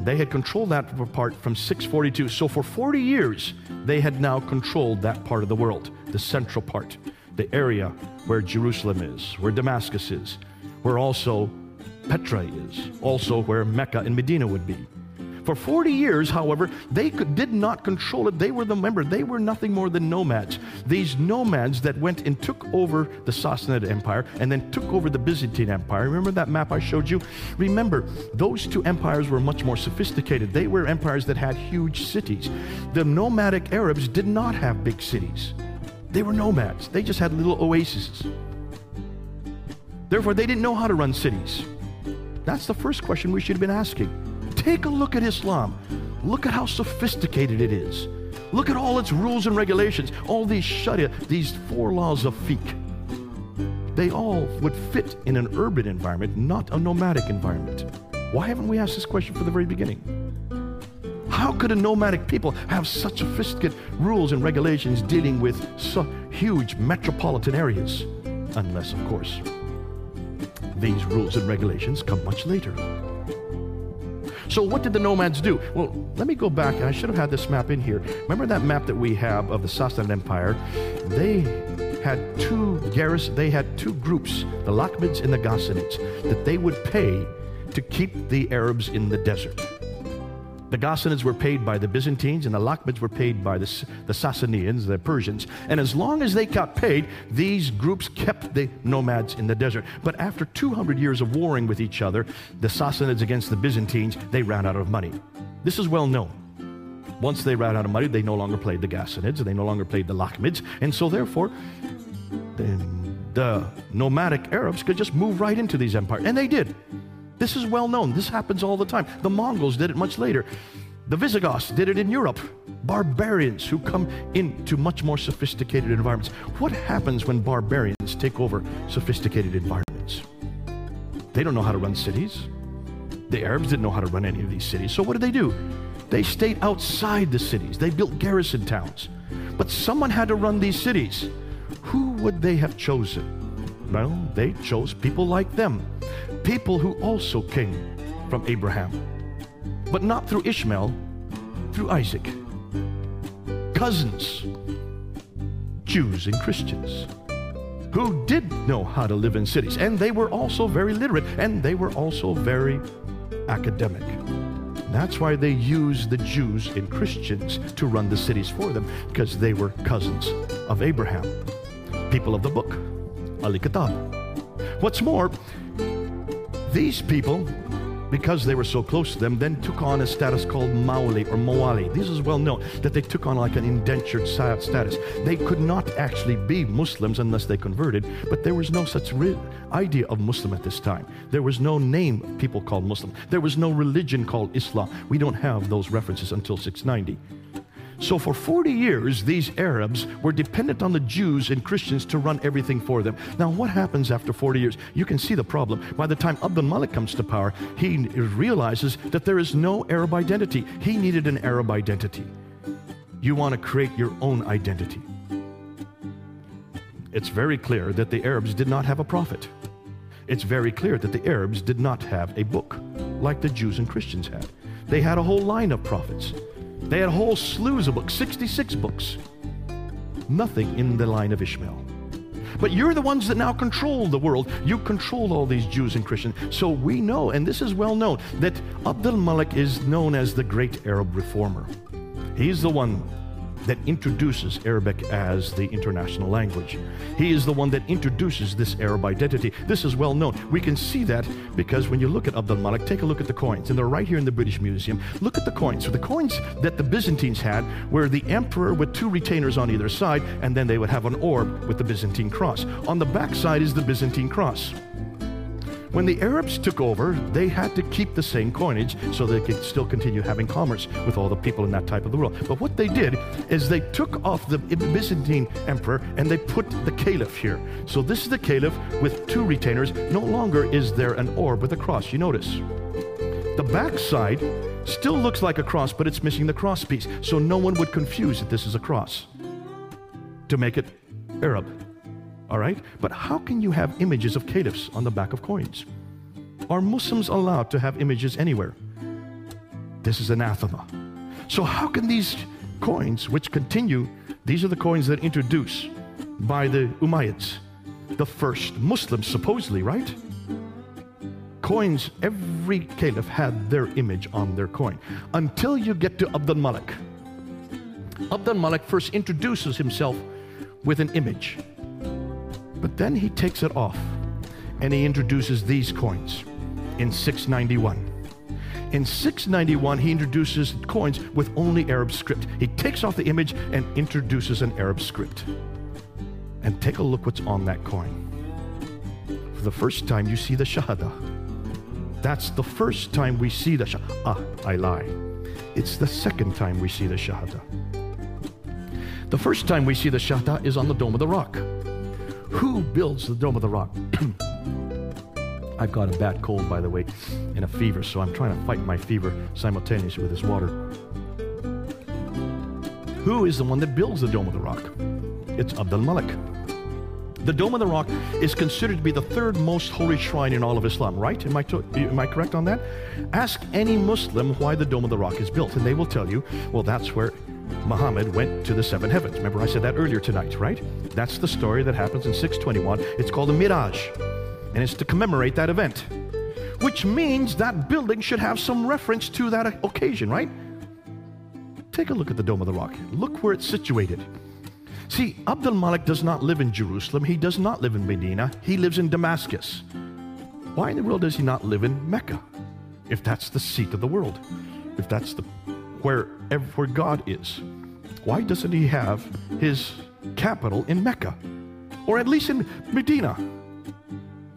they had controlled that part from 642. So for 40 years, they had now controlled that part of the world, the central part, the area where Jerusalem is, where Damascus is, where also Petra is, also where Mecca and Medina would be. For 40 years, however, they could, did not control it. They were the member. They were nothing more than nomads. These nomads that went and took over the Sassanid Empire and then took over the Byzantine Empire. Remember that map I showed you? Remember, those two empires were much more sophisticated. They were empires that had huge cities. The nomadic Arabs did not have big cities. They were nomads. They just had little oases. Therefore, they didn't know how to run cities. That's the first question we should have been asking. Take a look at Islam. Look at how sophisticated it is. Look at all its rules and regulations, all these sharia, these four laws of fiqh. They all would fit in an urban environment, not a nomadic environment. Why haven't we asked this question from the very beginning? How could a nomadic people have such sophisticated rules and regulations dealing with so huge metropolitan areas? Unless, of course, these rules and regulations come much later. So what did the nomads do? Well, let me go back, and I should have had this map in here. Remember that map that we have of the Sassanid Empire? They had two garrisons, they had two groups, the Lakhmids and the Ghassanids, that they would pay to keep the Arabs in the desert. The Ghassanids were paid by the Byzantines, and the Lakhmids were paid by the, the Sassanians, the Persians. And as long as they got paid, these groups kept the nomads in the desert. But after 200 years of warring with each other, the Sassanids against the Byzantines, they ran out of money. This is well known. Once they ran out of money, they no longer played the Ghassanids, they no longer played the Lakhmids. And so, therefore, the, the nomadic Arabs could just move right into these empires. And they did. This is well known. This happens all the time. The Mongols did it much later. The Visigoths did it in Europe. Barbarians who come into much more sophisticated environments. What happens when barbarians take over sophisticated environments? They don't know how to run cities. The Arabs didn't know how to run any of these cities. So what did they do? They stayed outside the cities. They built garrison towns. But someone had to run these cities. Who would they have chosen? Well, they chose people like them people who also came from Abraham, but not through Ishmael, through Isaac. Cousins, Jews and Christians, who did know how to live in cities, and they were also very literate, and they were also very academic. That's why they used the Jews and Christians to run the cities for them, because they were cousins of Abraham, people of the book, Ali Kitab. What's more, these people because they were so close to them, then took on a status called Maoli or Moali. This is well known that they took on like an indentured status. They could not actually be Muslims unless they converted, but there was no such idea of Muslim at this time. There was no name people called Muslim. There was no religion called Islam. We don't have those references until 690. So for 40 years, these Arabs were dependent on the Jews and Christians to run everything for them. Now, what happens after 40 years? You can see the problem. By the time Abdul Malik comes to power, he realizes that there is no Arab identity. He needed an Arab identity. You want to create your own identity. It's very clear that the Arabs did not have a prophet. It's very clear that the Arabs did not have a book like the Jews and Christians had. They had a whole line of prophets. They had whole slews of books, 66 books. Nothing in the line of Ishmael. But you're the ones that now control the world. You control all these Jews and Christians. So we know, and this is well known, that Abdul Malik is known as the great Arab reformer. He's the one that introduces Arabic as the international language. He is the one that introduces this Arab identity. This is well known. We can see that because when you look at Abdul Malik, take a look at the coins, and they're right here in the British Museum. Look at the coins. So the coins that the Byzantines had were the emperor with two retainers on either side, and then they would have an orb with the Byzantine cross. On the back side is the Byzantine cross. When the Arabs took over, they had to keep the same coinage so they could still continue having commerce with all the people in that type of the world. But what they did is they took off the Byzantine emperor and they put the caliph here. So this is the caliph with two retainers. No longer is there an orb with a cross. You notice. The back side still looks like a cross, but it's missing the cross piece. So no one would confuse that this is a cross to make it Arab. All right? But how can you have images of caliphs on the back of coins? Are Muslims allowed to have images anywhere? This is anathema. So, how can these coins, which continue, these are the coins that introduced by the Umayyads, the first Muslims, supposedly, right? Coins, every caliph had their image on their coin until you get to Abdul Malik. Abdul Malik first introduces himself with an image. But then he takes it off and he introduces these coins in 691. In 691, he introduces coins with only Arab script. He takes off the image and introduces an Arab script. And take a look what's on that coin. For the first time, you see the Shahada. That's the first time we see the Shahada. Ah, I lie. It's the second time we see the Shahada. The first time we see the Shahada is on the Dome of the Rock. Who builds the Dome of the Rock? I've got a bad cold, by the way, and a fever, so I'm trying to fight my fever simultaneously with this water. Who is the one that builds the Dome of the Rock? It's Abdul Malik. The Dome of the Rock is considered to be the third most holy shrine in all of Islam, right? Am I, to, am I correct on that? Ask any Muslim why the Dome of the Rock is built, and they will tell you, well, that's where Muhammad went to the seven heavens. Remember, I said that earlier tonight, right? That's the story that happens in 621. It's called the Miraj, and it's to commemorate that event, which means that building should have some reference to that occasion, right? Take a look at the Dome of the Rock. Look where it's situated. See, Abdul Malik does not live in Jerusalem. He does not live in Medina. He lives in Damascus. Why in the world does he not live in Mecca? If that's the seat of the world, if that's the where, where God is. Why doesn't he have his capital in Mecca? Or at least in Medina?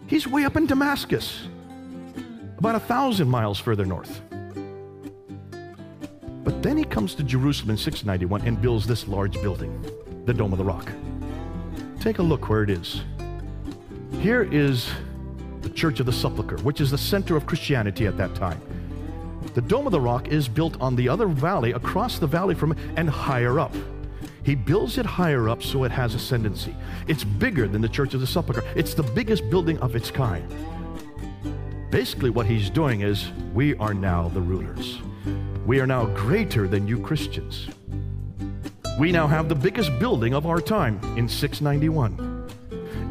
He's way up in Damascus, about a thousand miles further north. But then he comes to Jerusalem in 691 and builds this large building, the Dome of the Rock. Take a look where it is. Here is the Church of the Sepulchre, which is the center of Christianity at that time. The Dome of the Rock is built on the other valley, across the valley from and higher up. He builds it higher up so it has ascendancy. It's bigger than the Church of the Sepulchre. It's the biggest building of its kind. Basically, what he's doing is we are now the rulers. We are now greater than you Christians. We now have the biggest building of our time in 691.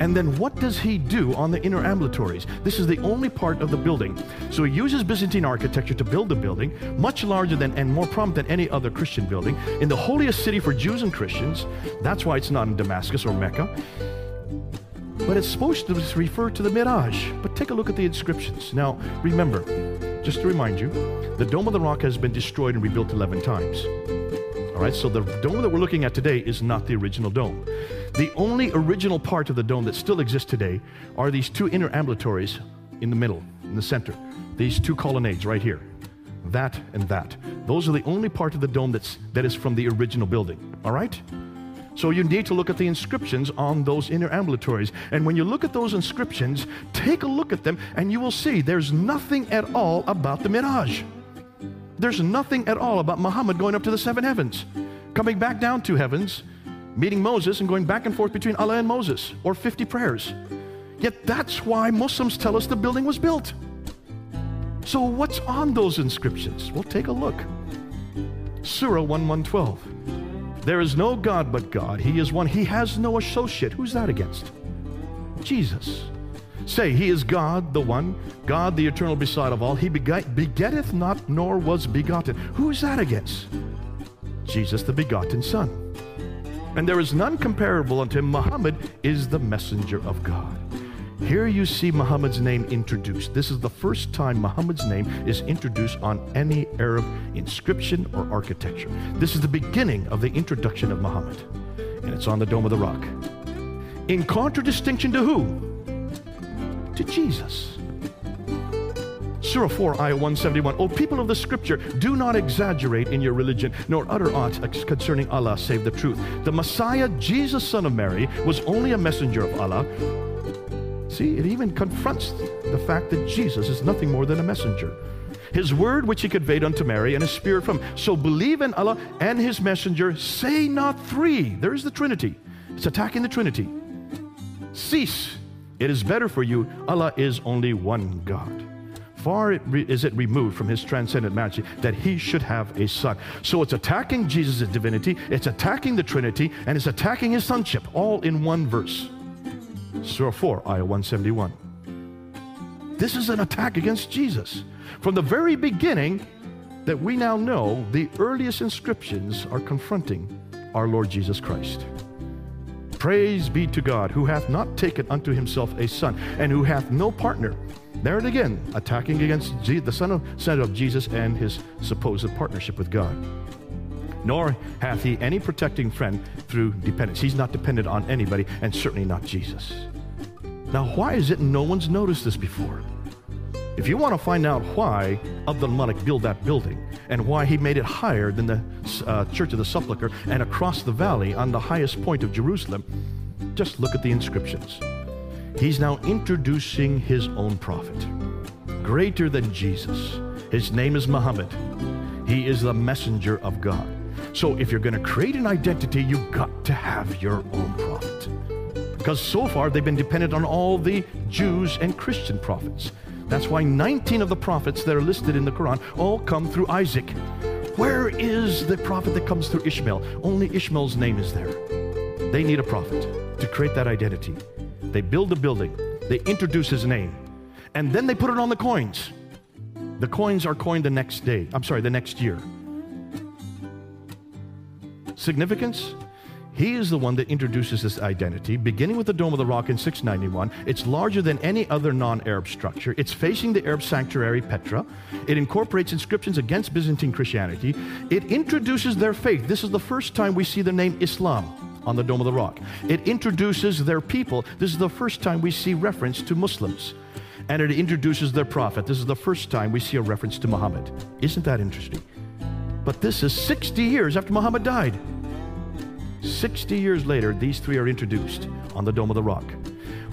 And then what does he do on the inner ambulatories? This is the only part of the building. So he uses Byzantine architecture to build the building, much larger than and more prominent than any other Christian building, in the holiest city for Jews and Christians. That's why it's not in Damascus or Mecca. But it's supposed to refer to the Miraj. But take a look at the inscriptions. Now, remember, just to remind you, the Dome of the Rock has been destroyed and rebuilt 11 times. All right, so the dome that we're looking at today is not the original dome. The only original part of the dome that still exists today are these two inner ambulatories in the middle, in the center. These two colonnades right here. That and that. Those are the only part of the dome that's, that is from the original building. All right? So you need to look at the inscriptions on those inner ambulatories. And when you look at those inscriptions, take a look at them and you will see there's nothing at all about the Miraj. There's nothing at all about Muhammad going up to the seven heavens, coming back down to heavens, meeting Moses, and going back and forth between Allah and Moses, or 50 prayers. Yet that's why Muslims tell us the building was built. So, what's on those inscriptions? Well, take a look. Surah 1112. There is no God but God. He is one. He has no associate. Who's that against? Jesus. Say, He is God, the one, God, the eternal beside of all. He beget, begetteth not, nor was begotten. Who is that against? Jesus, the begotten Son. And there is none comparable unto him. Muhammad is the messenger of God. Here you see Muhammad's name introduced. This is the first time Muhammad's name is introduced on any Arab inscription or architecture. This is the beginning of the introduction of Muhammad, and it's on the Dome of the Rock. In contradistinction to who? To Jesus. Surah 4, Ayah 171. O people of the scripture, do not exaggerate in your religion, nor utter aught concerning Allah save the truth. The Messiah, Jesus, son of Mary, was only a messenger of Allah See, it even confronts the fact that Jesus is nothing more than a messenger. His word which he conveyed unto Mary, and his spirit from. So believe in Allah and his messenger. Say not three. There's the Trinity. It's attacking the Trinity. Cease. It is better for you. Allah is only one God. Far is it removed from his transcendent majesty that he should have a son. So it's attacking Jesus' divinity, it's attacking the Trinity, and it's attacking his sonship, all in one verse. Surah 4, Ayah 171. This is an attack against Jesus. From the very beginning that we now know, the earliest inscriptions are confronting our Lord Jesus Christ. Praise be to God, who hath not taken unto himself a son, and who hath no partner. There it again, attacking against the son of, son of Jesus and his supposed partnership with God. Nor hath he any protecting friend through dependence. He's not dependent on anybody, and certainly not Jesus. Now, why is it no one's noticed this before? If you want to find out why Abdul Malik built that building and why he made it higher than the uh, Church of the Sepulchre and across the valley on the highest point of Jerusalem, just look at the inscriptions. He's now introducing his own prophet, greater than Jesus. His name is Muhammad. He is the messenger of God. So if you're going to create an identity, you've got to have your own prophet. Because so far they've been dependent on all the Jews and Christian prophets. That's why 19 of the prophets that are listed in the Quran all come through Isaac. Where is the prophet that comes through Ishmael? Only Ishmael's name is there. They need a prophet to create that identity. They build a building, they introduce his name, and then they put it on the coins. The coins are coined the next day. I'm sorry, the next year. Significance? He is the one that introduces this identity, beginning with the Dome of the Rock in 691. It's larger than any other non Arab structure. It's facing the Arab sanctuary, Petra. It incorporates inscriptions against Byzantine Christianity. It introduces their faith. This is the first time we see the name Islam on the Dome of the Rock. It introduces their people. This is the first time we see reference to Muslims. And it introduces their prophet. This is the first time we see a reference to Muhammad. Isn't that interesting? But this is 60 years after Muhammad died. 60 years later, these three are introduced on the Dome of the Rock.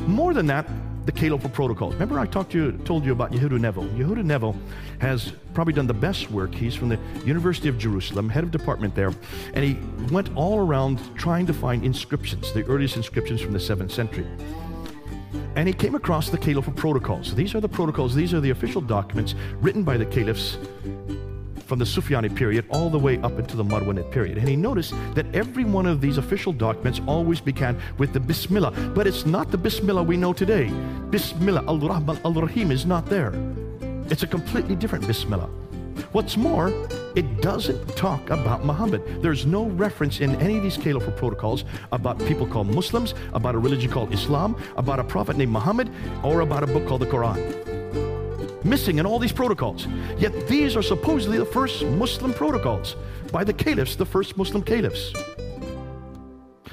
More than that, the Caliphal protocols. Remember, I talked to you, told you about Yehuda Nevo. Yehuda Nevo has probably done the best work. He's from the University of Jerusalem, head of department there, and he went all around trying to find inscriptions, the earliest inscriptions from the seventh century. And he came across the Caliphal protocols. These are the protocols, these are the official documents written by the caliphs from the Sufyani period all the way up into the Marwanid period. And he noticed that every one of these official documents always began with the Bismillah, but it's not the Bismillah we know today. Bismillah al-Rahman al-Rahim is not there. It's a completely different Bismillah. What's more, it doesn't talk about Muhammad. There's no reference in any of these caliphal protocols about people called Muslims, about a religion called Islam, about a prophet named Muhammad, or about a book called the Quran. Missing in all these protocols. Yet these are supposedly the first Muslim protocols by the caliphs, the first Muslim caliphs.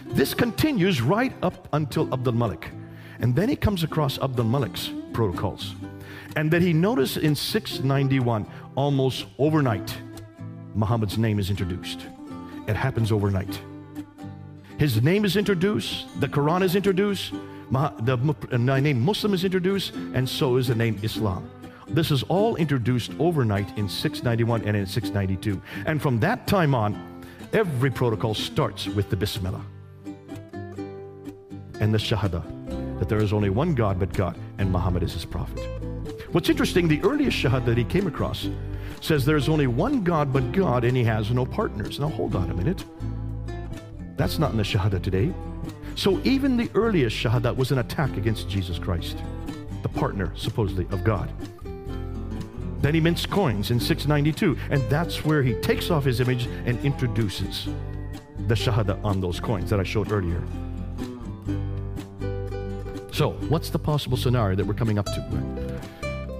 This continues right up until Abdul Malik. And then he comes across Abdul Malik's protocols. And that he noticed in 691, almost overnight, Muhammad's name is introduced. It happens overnight. His name is introduced, the Quran is introduced, the uh, name Muslim is introduced, and so is the name Islam. This is all introduced overnight in 691 and in 692. And from that time on, every protocol starts with the Bismillah and the Shahada that there is only one God but God, and Muhammad is his prophet. What's interesting, the earliest Shahada that he came across says there's only one God but God, and he has no partners. Now, hold on a minute. That's not in the Shahada today. So, even the earliest Shahada was an attack against Jesus Christ, the partner, supposedly, of God. Then he mints coins in 692, and that's where he takes off his image and introduces the Shahada on those coins that I showed earlier. So, what's the possible scenario that we're coming up to?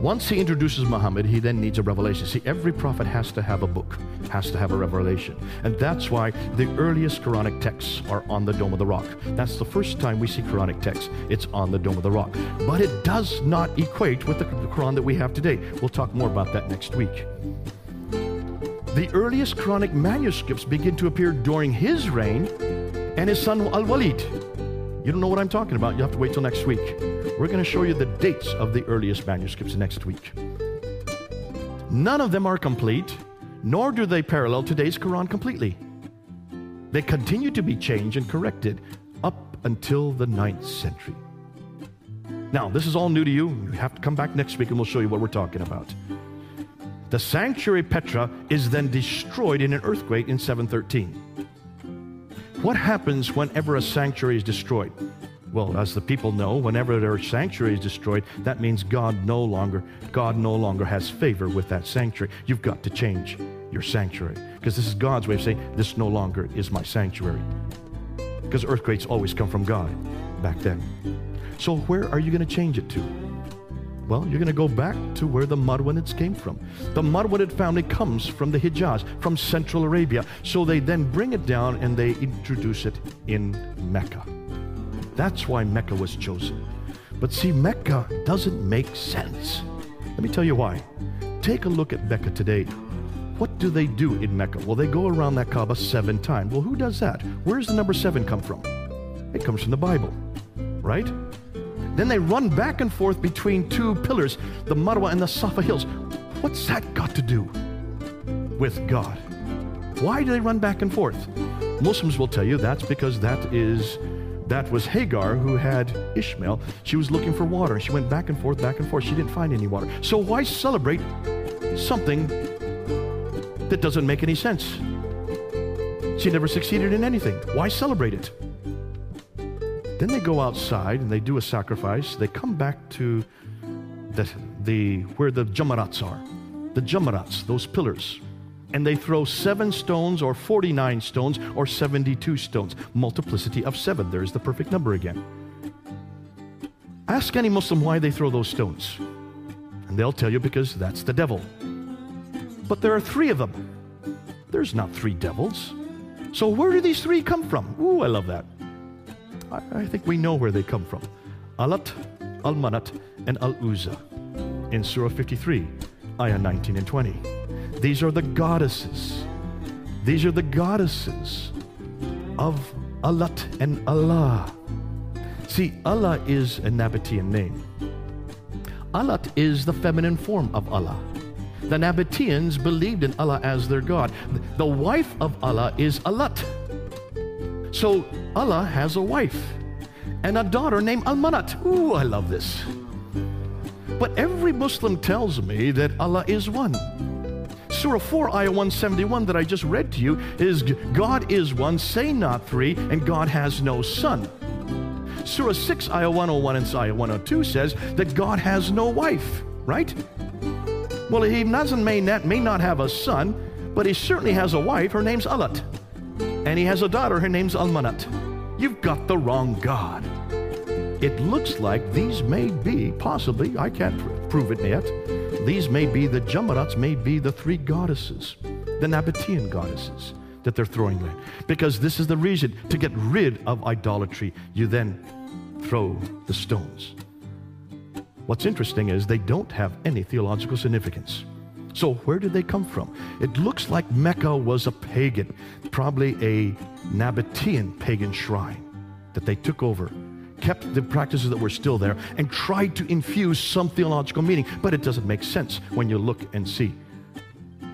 Once he introduces Muhammad, he then needs a revelation. See, every prophet has to have a book, has to have a revelation. And that's why the earliest Quranic texts are on the Dome of the Rock. That's the first time we see Quranic texts. It's on the Dome of the Rock. But it does not equate with the Quran that we have today. We'll talk more about that next week. The earliest Quranic manuscripts begin to appear during his reign and his son Al Walid. You don't know what I'm talking about. You have to wait till next week. We're going to show you the dates of the earliest manuscripts next week. None of them are complete, nor do they parallel today's Quran completely. They continue to be changed and corrected up until the 9th century. Now, this is all new to you. You have to come back next week and we'll show you what we're talking about. The sanctuary Petra is then destroyed in an earthquake in 713. What happens whenever a sanctuary is destroyed? Well, as the people know, whenever their sanctuary is destroyed, that means God no longer, God no longer has favor with that sanctuary. You've got to change your sanctuary. Because this is God's way of saying, this no longer is my sanctuary. Because earthquakes always come from God back then. So where are you going to change it to? Well, you're going to go back to where the Marwanids came from. The Marwanid family comes from the Hijaz, from Central Arabia. So they then bring it down and they introduce it in Mecca. That's why Mecca was chosen. But see, Mecca doesn't make sense. Let me tell you why. Take a look at Mecca today. What do they do in Mecca? Well, they go around that Kaaba seven times. Well, who does that? Where does the number seven come from? It comes from the Bible, right? Then they run back and forth between two pillars, the Marwa and the Safa hills. What's that got to do with God? Why do they run back and forth? Muslims will tell you that's because that is that was Hagar who had Ishmael. She was looking for water. She went back and forth, back and forth. She didn't find any water. So why celebrate something that doesn't make any sense? She never succeeded in anything. Why celebrate it? Then they go outside and they do a sacrifice. They come back to the, the where the jamarats are. The jamarats, those pillars and they throw seven stones or 49 stones or 72 stones. Multiplicity of seven. There's the perfect number again. Ask any Muslim why they throw those stones. And they'll tell you because that's the devil. But there are three of them. There's not three devils. So where do these three come from? Ooh, I love that. I, I think we know where they come from. Alat, Al-Manat, and Al-Uzza in Surah 53, ayah 19 and 20. These are the goddesses. These are the goddesses of Alat and Allah. See, Allah is a Nabatean name. Alat is the feminine form of Allah. The Nabateans believed in Allah as their God. The wife of Allah is Alat. So Allah has a wife and a daughter named Almanat. Ooh, I love this. But every Muslim tells me that Allah is one. Surah 4, Ayah 171 that I just read to you is God is one, say not three, and God has no son. Surah 6, Ayah 101 and Ayah 102 says that God has no wife, right? Well, he doesn't may not, may not have a son, but he certainly has a wife. Her name's Alat. And he has a daughter. Her name's Almanat. You've got the wrong God. It looks like these may be, possibly, I can't prove it yet, these may be the Jamarats, may be the three goddesses, the Nabatean goddesses that they're throwing there. Because this is the reason to get rid of idolatry, you then throw the stones. What's interesting is they don't have any theological significance. So, where did they come from? It looks like Mecca was a pagan, probably a Nabatean pagan shrine that they took over, kept the practices that were still there, and tried to infuse some theological meaning. But it doesn't make sense when you look and see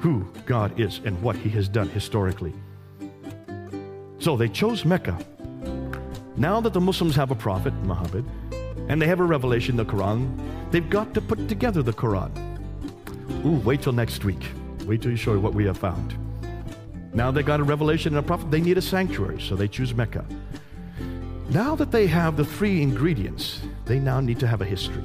who God is and what He has done historically. So they chose Mecca. Now that the Muslims have a prophet, Muhammad, and they have a revelation, the Quran, they've got to put together the Quran. Ooh, wait till next week. Wait till you show you what we have found. Now they got a revelation and a prophet, they need a sanctuary, so they choose Mecca. Now that they have the three ingredients, they now need to have a history.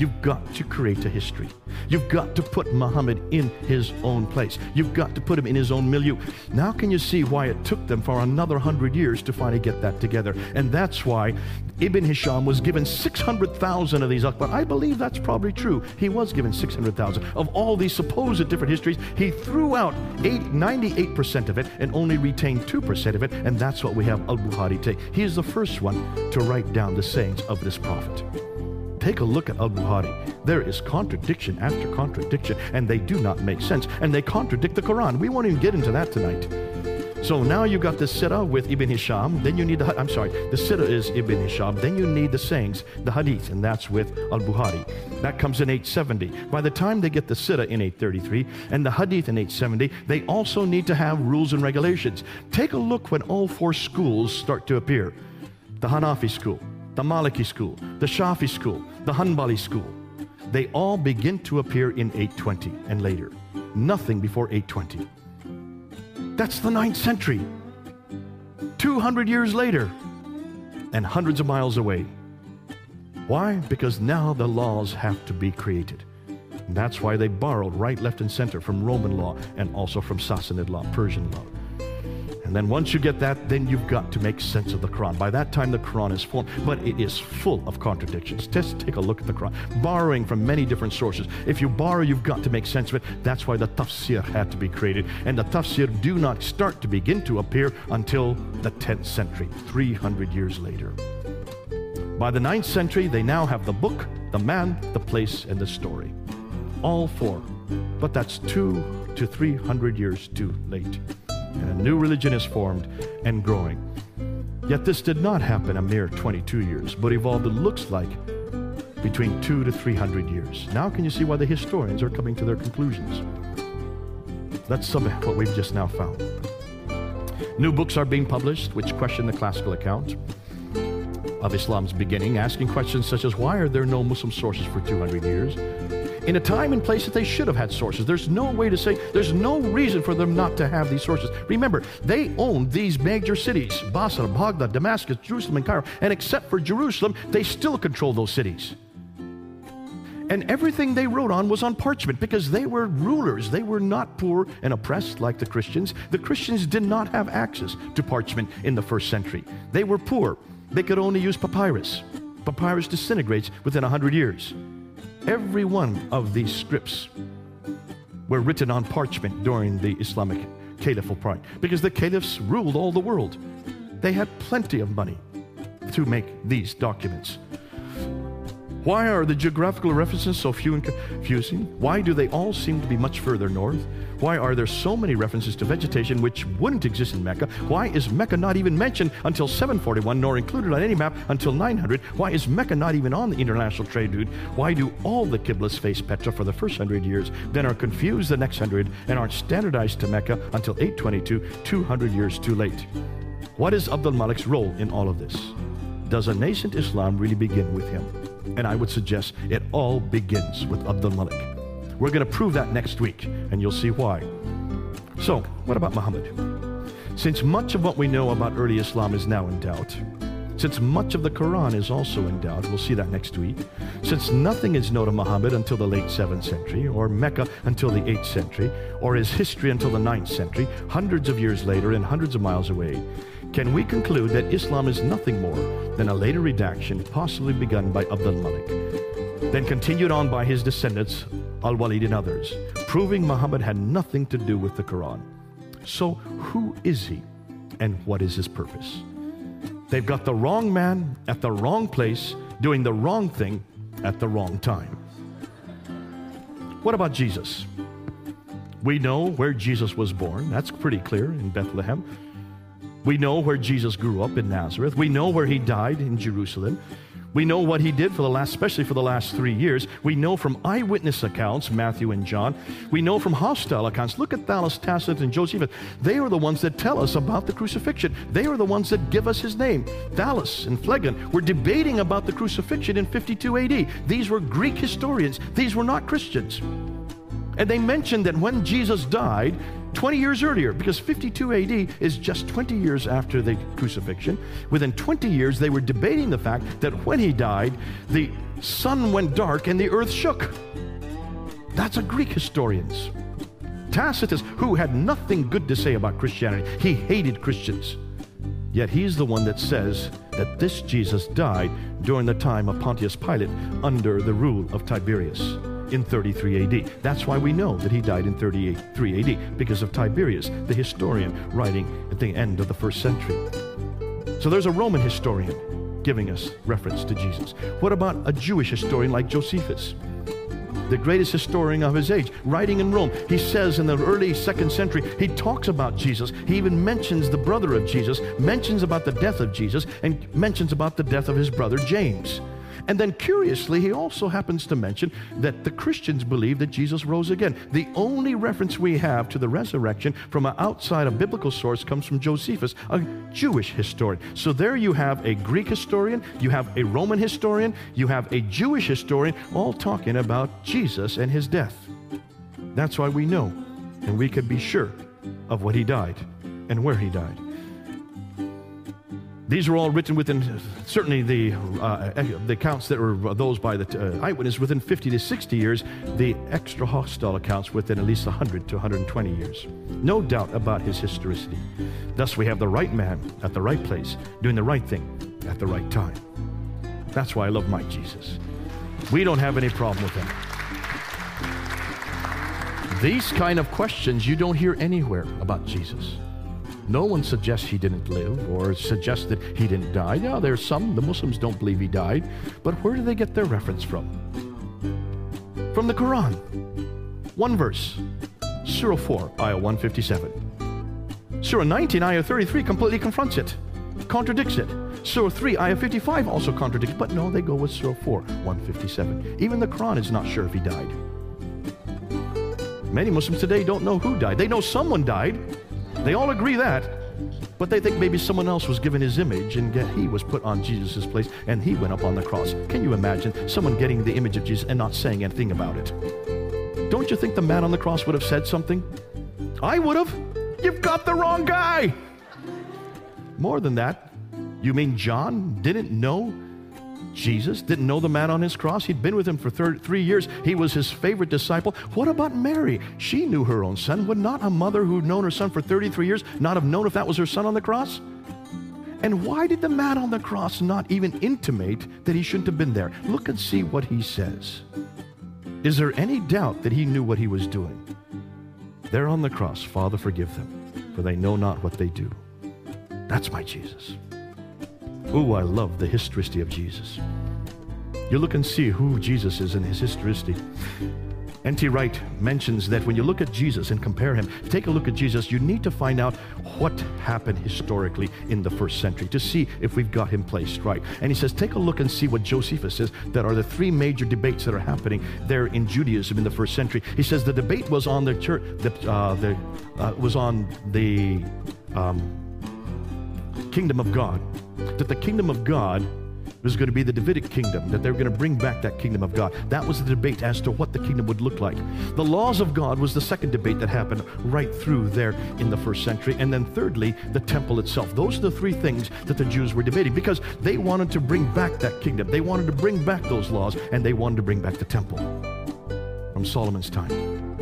You've got to create a history. You've got to put Muhammad in his own place. You've got to put him in his own milieu. Now, can you see why it took them for another hundred years to finally get that together? And that's why Ibn Hisham was given 600,000 of these Akhbar. I believe that's probably true. He was given 600,000. Of all these supposed different histories, he threw out 98% of it and only retained 2% of it. And that's what we have Al Bukhari take. He is the first one to write down the sayings of this prophet. Take a look at Al Bukhari. There is contradiction after contradiction, and they do not make sense, and they contradict the Quran. We won't even get into that tonight. So now you got the Sirah with Ibn Hisham, then you need the, I'm sorry, the Sirah is Ibn Hisham, then you need the sayings, the Hadith, and that's with Al Bukhari. That comes in 870. By the time they get the Sirah in 833 and the Hadith in 870, they also need to have rules and regulations. Take a look when all four schools start to appear the Hanafi school, the Maliki school, the Shafi school, the Hanbali school. They all begin to appear in 820 and later. Nothing before 820. That's the ninth century. 200 years later and hundreds of miles away. Why? Because now the laws have to be created. And that's why they borrowed right, left, and center from Roman law and also from Sassanid law, Persian law. And then once you get that, then you've got to make sense of the Quran. By that time, the Quran is formed, but it is full of contradictions. Just take a look at the Quran, borrowing from many different sources. If you borrow, you've got to make sense of it. That's why the tafsir had to be created. And the tafsir do not start to begin to appear until the 10th century, 300 years later. By the 9th century, they now have the book, the man, the place, and the story. All four. But that's two to 300 years too late and a new religion is formed and growing. Yet this did not happen a mere 22 years, but evolved, it looks like, between two to 300 years. Now can you see why the historians are coming to their conclusions? That's some of what we've just now found. New books are being published which question the classical account of Islam's beginning, asking questions such as why are there no Muslim sources for 200 years? In a time and place that they should have had sources. There's no way to say, there's no reason for them not to have these sources. Remember, they owned these major cities Basra, Baghdad, Damascus, Jerusalem, and Cairo. And except for Jerusalem, they still control those cities. And everything they wrote on was on parchment because they were rulers. They were not poor and oppressed like the Christians. The Christians did not have access to parchment in the first century. They were poor. They could only use papyrus. Papyrus disintegrates within 100 years. Every one of these scripts were written on parchment during the Islamic caliphal period because the caliphs ruled all the world. They had plenty of money to make these documents. Why are the geographical references so few and confusing? Why do they all seem to be much further north? Why are there so many references to vegetation which wouldn't exist in Mecca? Why is Mecca not even mentioned until 741 nor included on any map until 900? Why is Mecca not even on the international trade route? Why do all the Qiblas face Petra for the first hundred years, then are confused the next hundred and aren't standardized to Mecca until 822, 200 years too late? What is Abdul Malik's role in all of this? Does a nascent Islam really begin with him? And I would suggest it all begins with Abdul Malik. We're going to prove that next week, and you'll see why. So, what about Muhammad? Since much of what we know about early Islam is now in doubt, since much of the Quran is also in doubt, we'll see that next week, since nothing is known of Muhammad until the late 7th century, or Mecca until the 8th century, or his history until the 9th century, hundreds of years later and hundreds of miles away, can we conclude that Islam is nothing more than a later redaction possibly begun by Abdul Malik, then continued on by his descendants Al Walid, and others, proving Muhammad had nothing to do with the Quran. So, who is he and what is his purpose? They've got the wrong man at the wrong place doing the wrong thing at the wrong time. What about Jesus? We know where Jesus was born. That's pretty clear in Bethlehem. We know where Jesus grew up in Nazareth. We know where he died in Jerusalem. We know what he did for the last, especially for the last three years. We know from eyewitness accounts, Matthew and John. We know from hostile accounts. Look at Thallus, Tacitus, and Josephus. They are the ones that tell us about the crucifixion. They are the ones that give us his name. Thallus and Phlegon were debating about the crucifixion in 52 AD. These were Greek historians. These were not Christians. And they mentioned that when Jesus died, 20 years earlier, because 52 AD is just 20 years after the crucifixion, within 20 years they were debating the fact that when he died, the sun went dark and the earth shook. That's a Greek historians. Tacitus, who had nothing good to say about Christianity, he hated Christians. Yet he's the one that says that this Jesus died during the time of Pontius Pilate under the rule of Tiberius in 33 AD. That's why we know that he died in 33 AD, because of Tiberius, the historian writing at the end of the first century. So there's a Roman historian giving us reference to Jesus. What about a Jewish historian like Josephus? the greatest historian of his age, writing in Rome. He says in the early second century, he talks about Jesus. He even mentions the brother of Jesus, mentions about the death of Jesus, and mentions about the death of his brother James. And then curiously, he also happens to mention that the Christians believe that Jesus rose again. The only reference we have to the resurrection from outside a biblical source comes from Josephus, a Jewish historian. So there you have a Greek historian, you have a Roman historian, you have a Jewish historian, all talking about Jesus and his death. That's why we know and we can be sure of what he died and where he died. These were all written within, certainly the, uh, the accounts that were those by the uh, eyewitness within 50 to 60 years, the extra hostile accounts within at least 100 to 120 years. No doubt about his historicity. Thus, we have the right man at the right place, doing the right thing at the right time. That's why I love my Jesus. We don't have any problem with him. These kind of questions you don't hear anywhere about Jesus. No one suggests he didn't live or suggests that he didn't die. Yeah, there's some, the Muslims don't believe he died. But where do they get their reference from? From the Quran. One verse, Surah 4, Ayah 157. Surah 19, Ayah 33 completely confronts it, contradicts it. Surah 3, Ayah 55 also contradicts, but no, they go with Surah 4, 157. Even the Quran is not sure if he died. Many Muslims today don't know who died. They know someone died, they all agree that, but they think maybe someone else was given his image and he was put on Jesus' place and he went up on the cross. Can you imagine someone getting the image of Jesus and not saying anything about it? Don't you think the man on the cross would have said something? I would have. You've got the wrong guy. More than that, you mean John didn't know Jesus didn't know the man on his cross. He'd been with him for three years. He was his favorite disciple. What about Mary? She knew her own son. Would not a mother who'd known her son for 33 years not have known if that was her son on the cross? And why did the man on the cross not even intimate that he shouldn't have been there? Look and see what he says. Is there any doubt that he knew what he was doing? There on the cross, Father, forgive them, for they know not what they do. That's my Jesus. Ooh, I love the historicity of Jesus. You look and see who Jesus is in his historicity. N.T. Wright mentions that when you look at Jesus and compare him, take a look at Jesus, you need to find out what happened historically in the first century to see if we've got him placed right. And he says, take a look and see what Josephus says that are the three major debates that are happening there in Judaism in the first century. He says the debate was on the church, the, uh, the uh, was on the um, kingdom of God that the kingdom of God was going to be the Davidic kingdom, that they were going to bring back that kingdom of God. That was the debate as to what the kingdom would look like. The laws of God was the second debate that happened right through there in the first century. And then, thirdly, the temple itself. Those are the three things that the Jews were debating because they wanted to bring back that kingdom. They wanted to bring back those laws, and they wanted to bring back the temple from Solomon's time.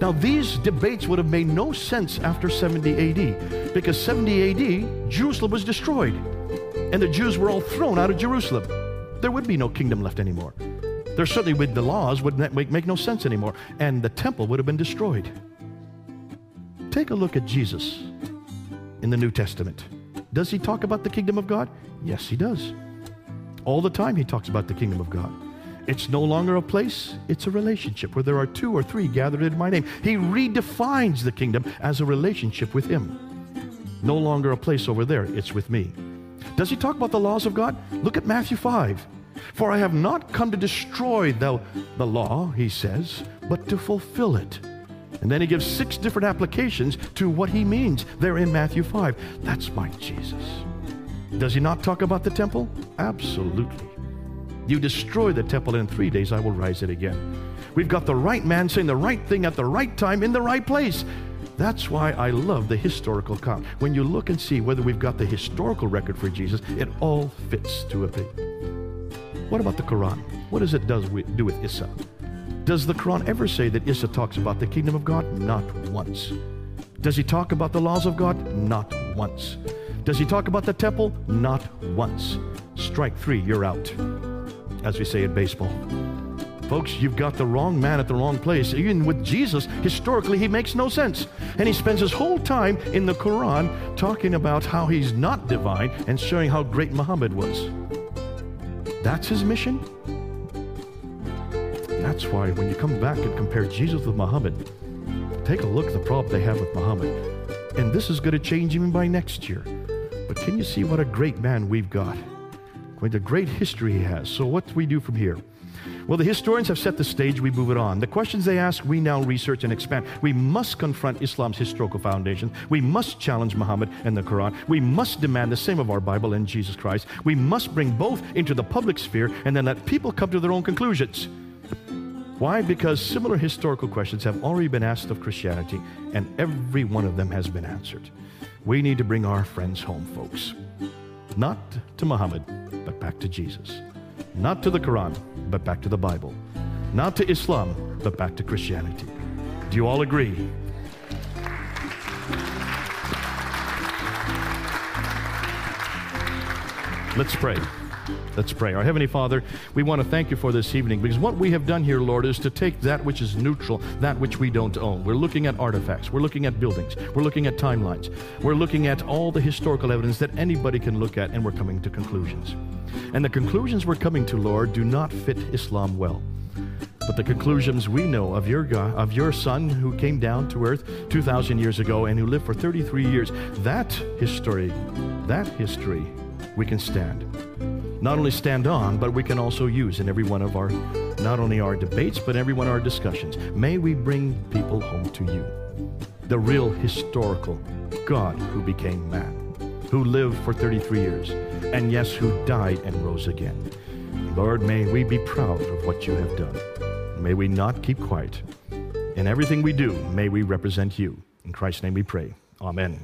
Now, these debates would have made no sense after 70 AD because 70 AD, Jerusalem was destroyed and the Jews were all thrown out of Jerusalem. There would be no kingdom left anymore. There certainly would the laws would make, make no sense anymore, and the temple would have been destroyed. Take a look at Jesus in the New Testament. Does he talk about the kingdom of God? Yes, he does. All the time he talks about the kingdom of God. It's no longer a place, it's a relationship where there are two or three gathered in my name. He redefines the kingdom as a relationship with him. No longer a place over there, it's with me. Does he talk about the laws of God? Look at Matthew 5. For I have not come to destroy the, the law, he says, but to fulfill it. And then he gives six different applications to what he means there in Matthew 5. That's my Jesus. Does he not talk about the temple? Absolutely. You destroy the temple, in three days I will rise it again. We've got the right man saying the right thing at the right time in the right place. That's why I love the historical account. When you look and see whether we've got the historical record for Jesus, it all fits to a thing. What about the Quran? What does it does do with Isa? Does the Quran ever say that Isa talks about the kingdom of God? Not once. Does he talk about the laws of God? Not once. Does he talk about the temple? Not once. Strike three, you're out, as we say in baseball. Folks, you've got the wrong man at the wrong place. Even with Jesus, historically, he makes no sense. And he spends his whole time in the Quran talking about how he's not divine and showing how great Muhammad was. That's his mission? That's why when you come back and compare Jesus with Muhammad, take a look at the problem they have with Muhammad. And this is going to change even by next year. But can you see what a great man we've got? What a great history he has. So, what do we do from here? Well, the historians have set the stage, we move it on. The questions they ask, we now research and expand. We must confront Islam's historical foundations. We must challenge Muhammad and the Quran. We must demand the same of our Bible and Jesus Christ. We must bring both into the public sphere and then let people come to their own conclusions. Why? Because similar historical questions have already been asked of Christianity, and every one of them has been answered. We need to bring our friends home, folks. Not to Muhammad, but back to Jesus. Not to the Quran, but back to the Bible. Not to Islam, but back to Christianity. Do you all agree? Let's pray. Let's pray. Our Heavenly Father, we want to thank you for this evening because what we have done here, Lord, is to take that which is neutral, that which we don't own. We're looking at artifacts, we're looking at buildings, we're looking at timelines, we're looking at all the historical evidence that anybody can look at, and we're coming to conclusions. And the conclusions we're coming to, Lord, do not fit Islam well. But the conclusions we know of your God, of your son who came down to earth 2,000 years ago and who lived for 33 years, that history, that history, we can stand. Not only stand on, but we can also use in every one of our, not only our debates, but every one of our discussions. May we bring people home to you. The real historical God who became man, who lived for 33 years and yes, who died and rose again. Lord, may we be proud of what you have done. May we not keep quiet. In everything we do, may we represent you. In Christ's name we pray. Amen.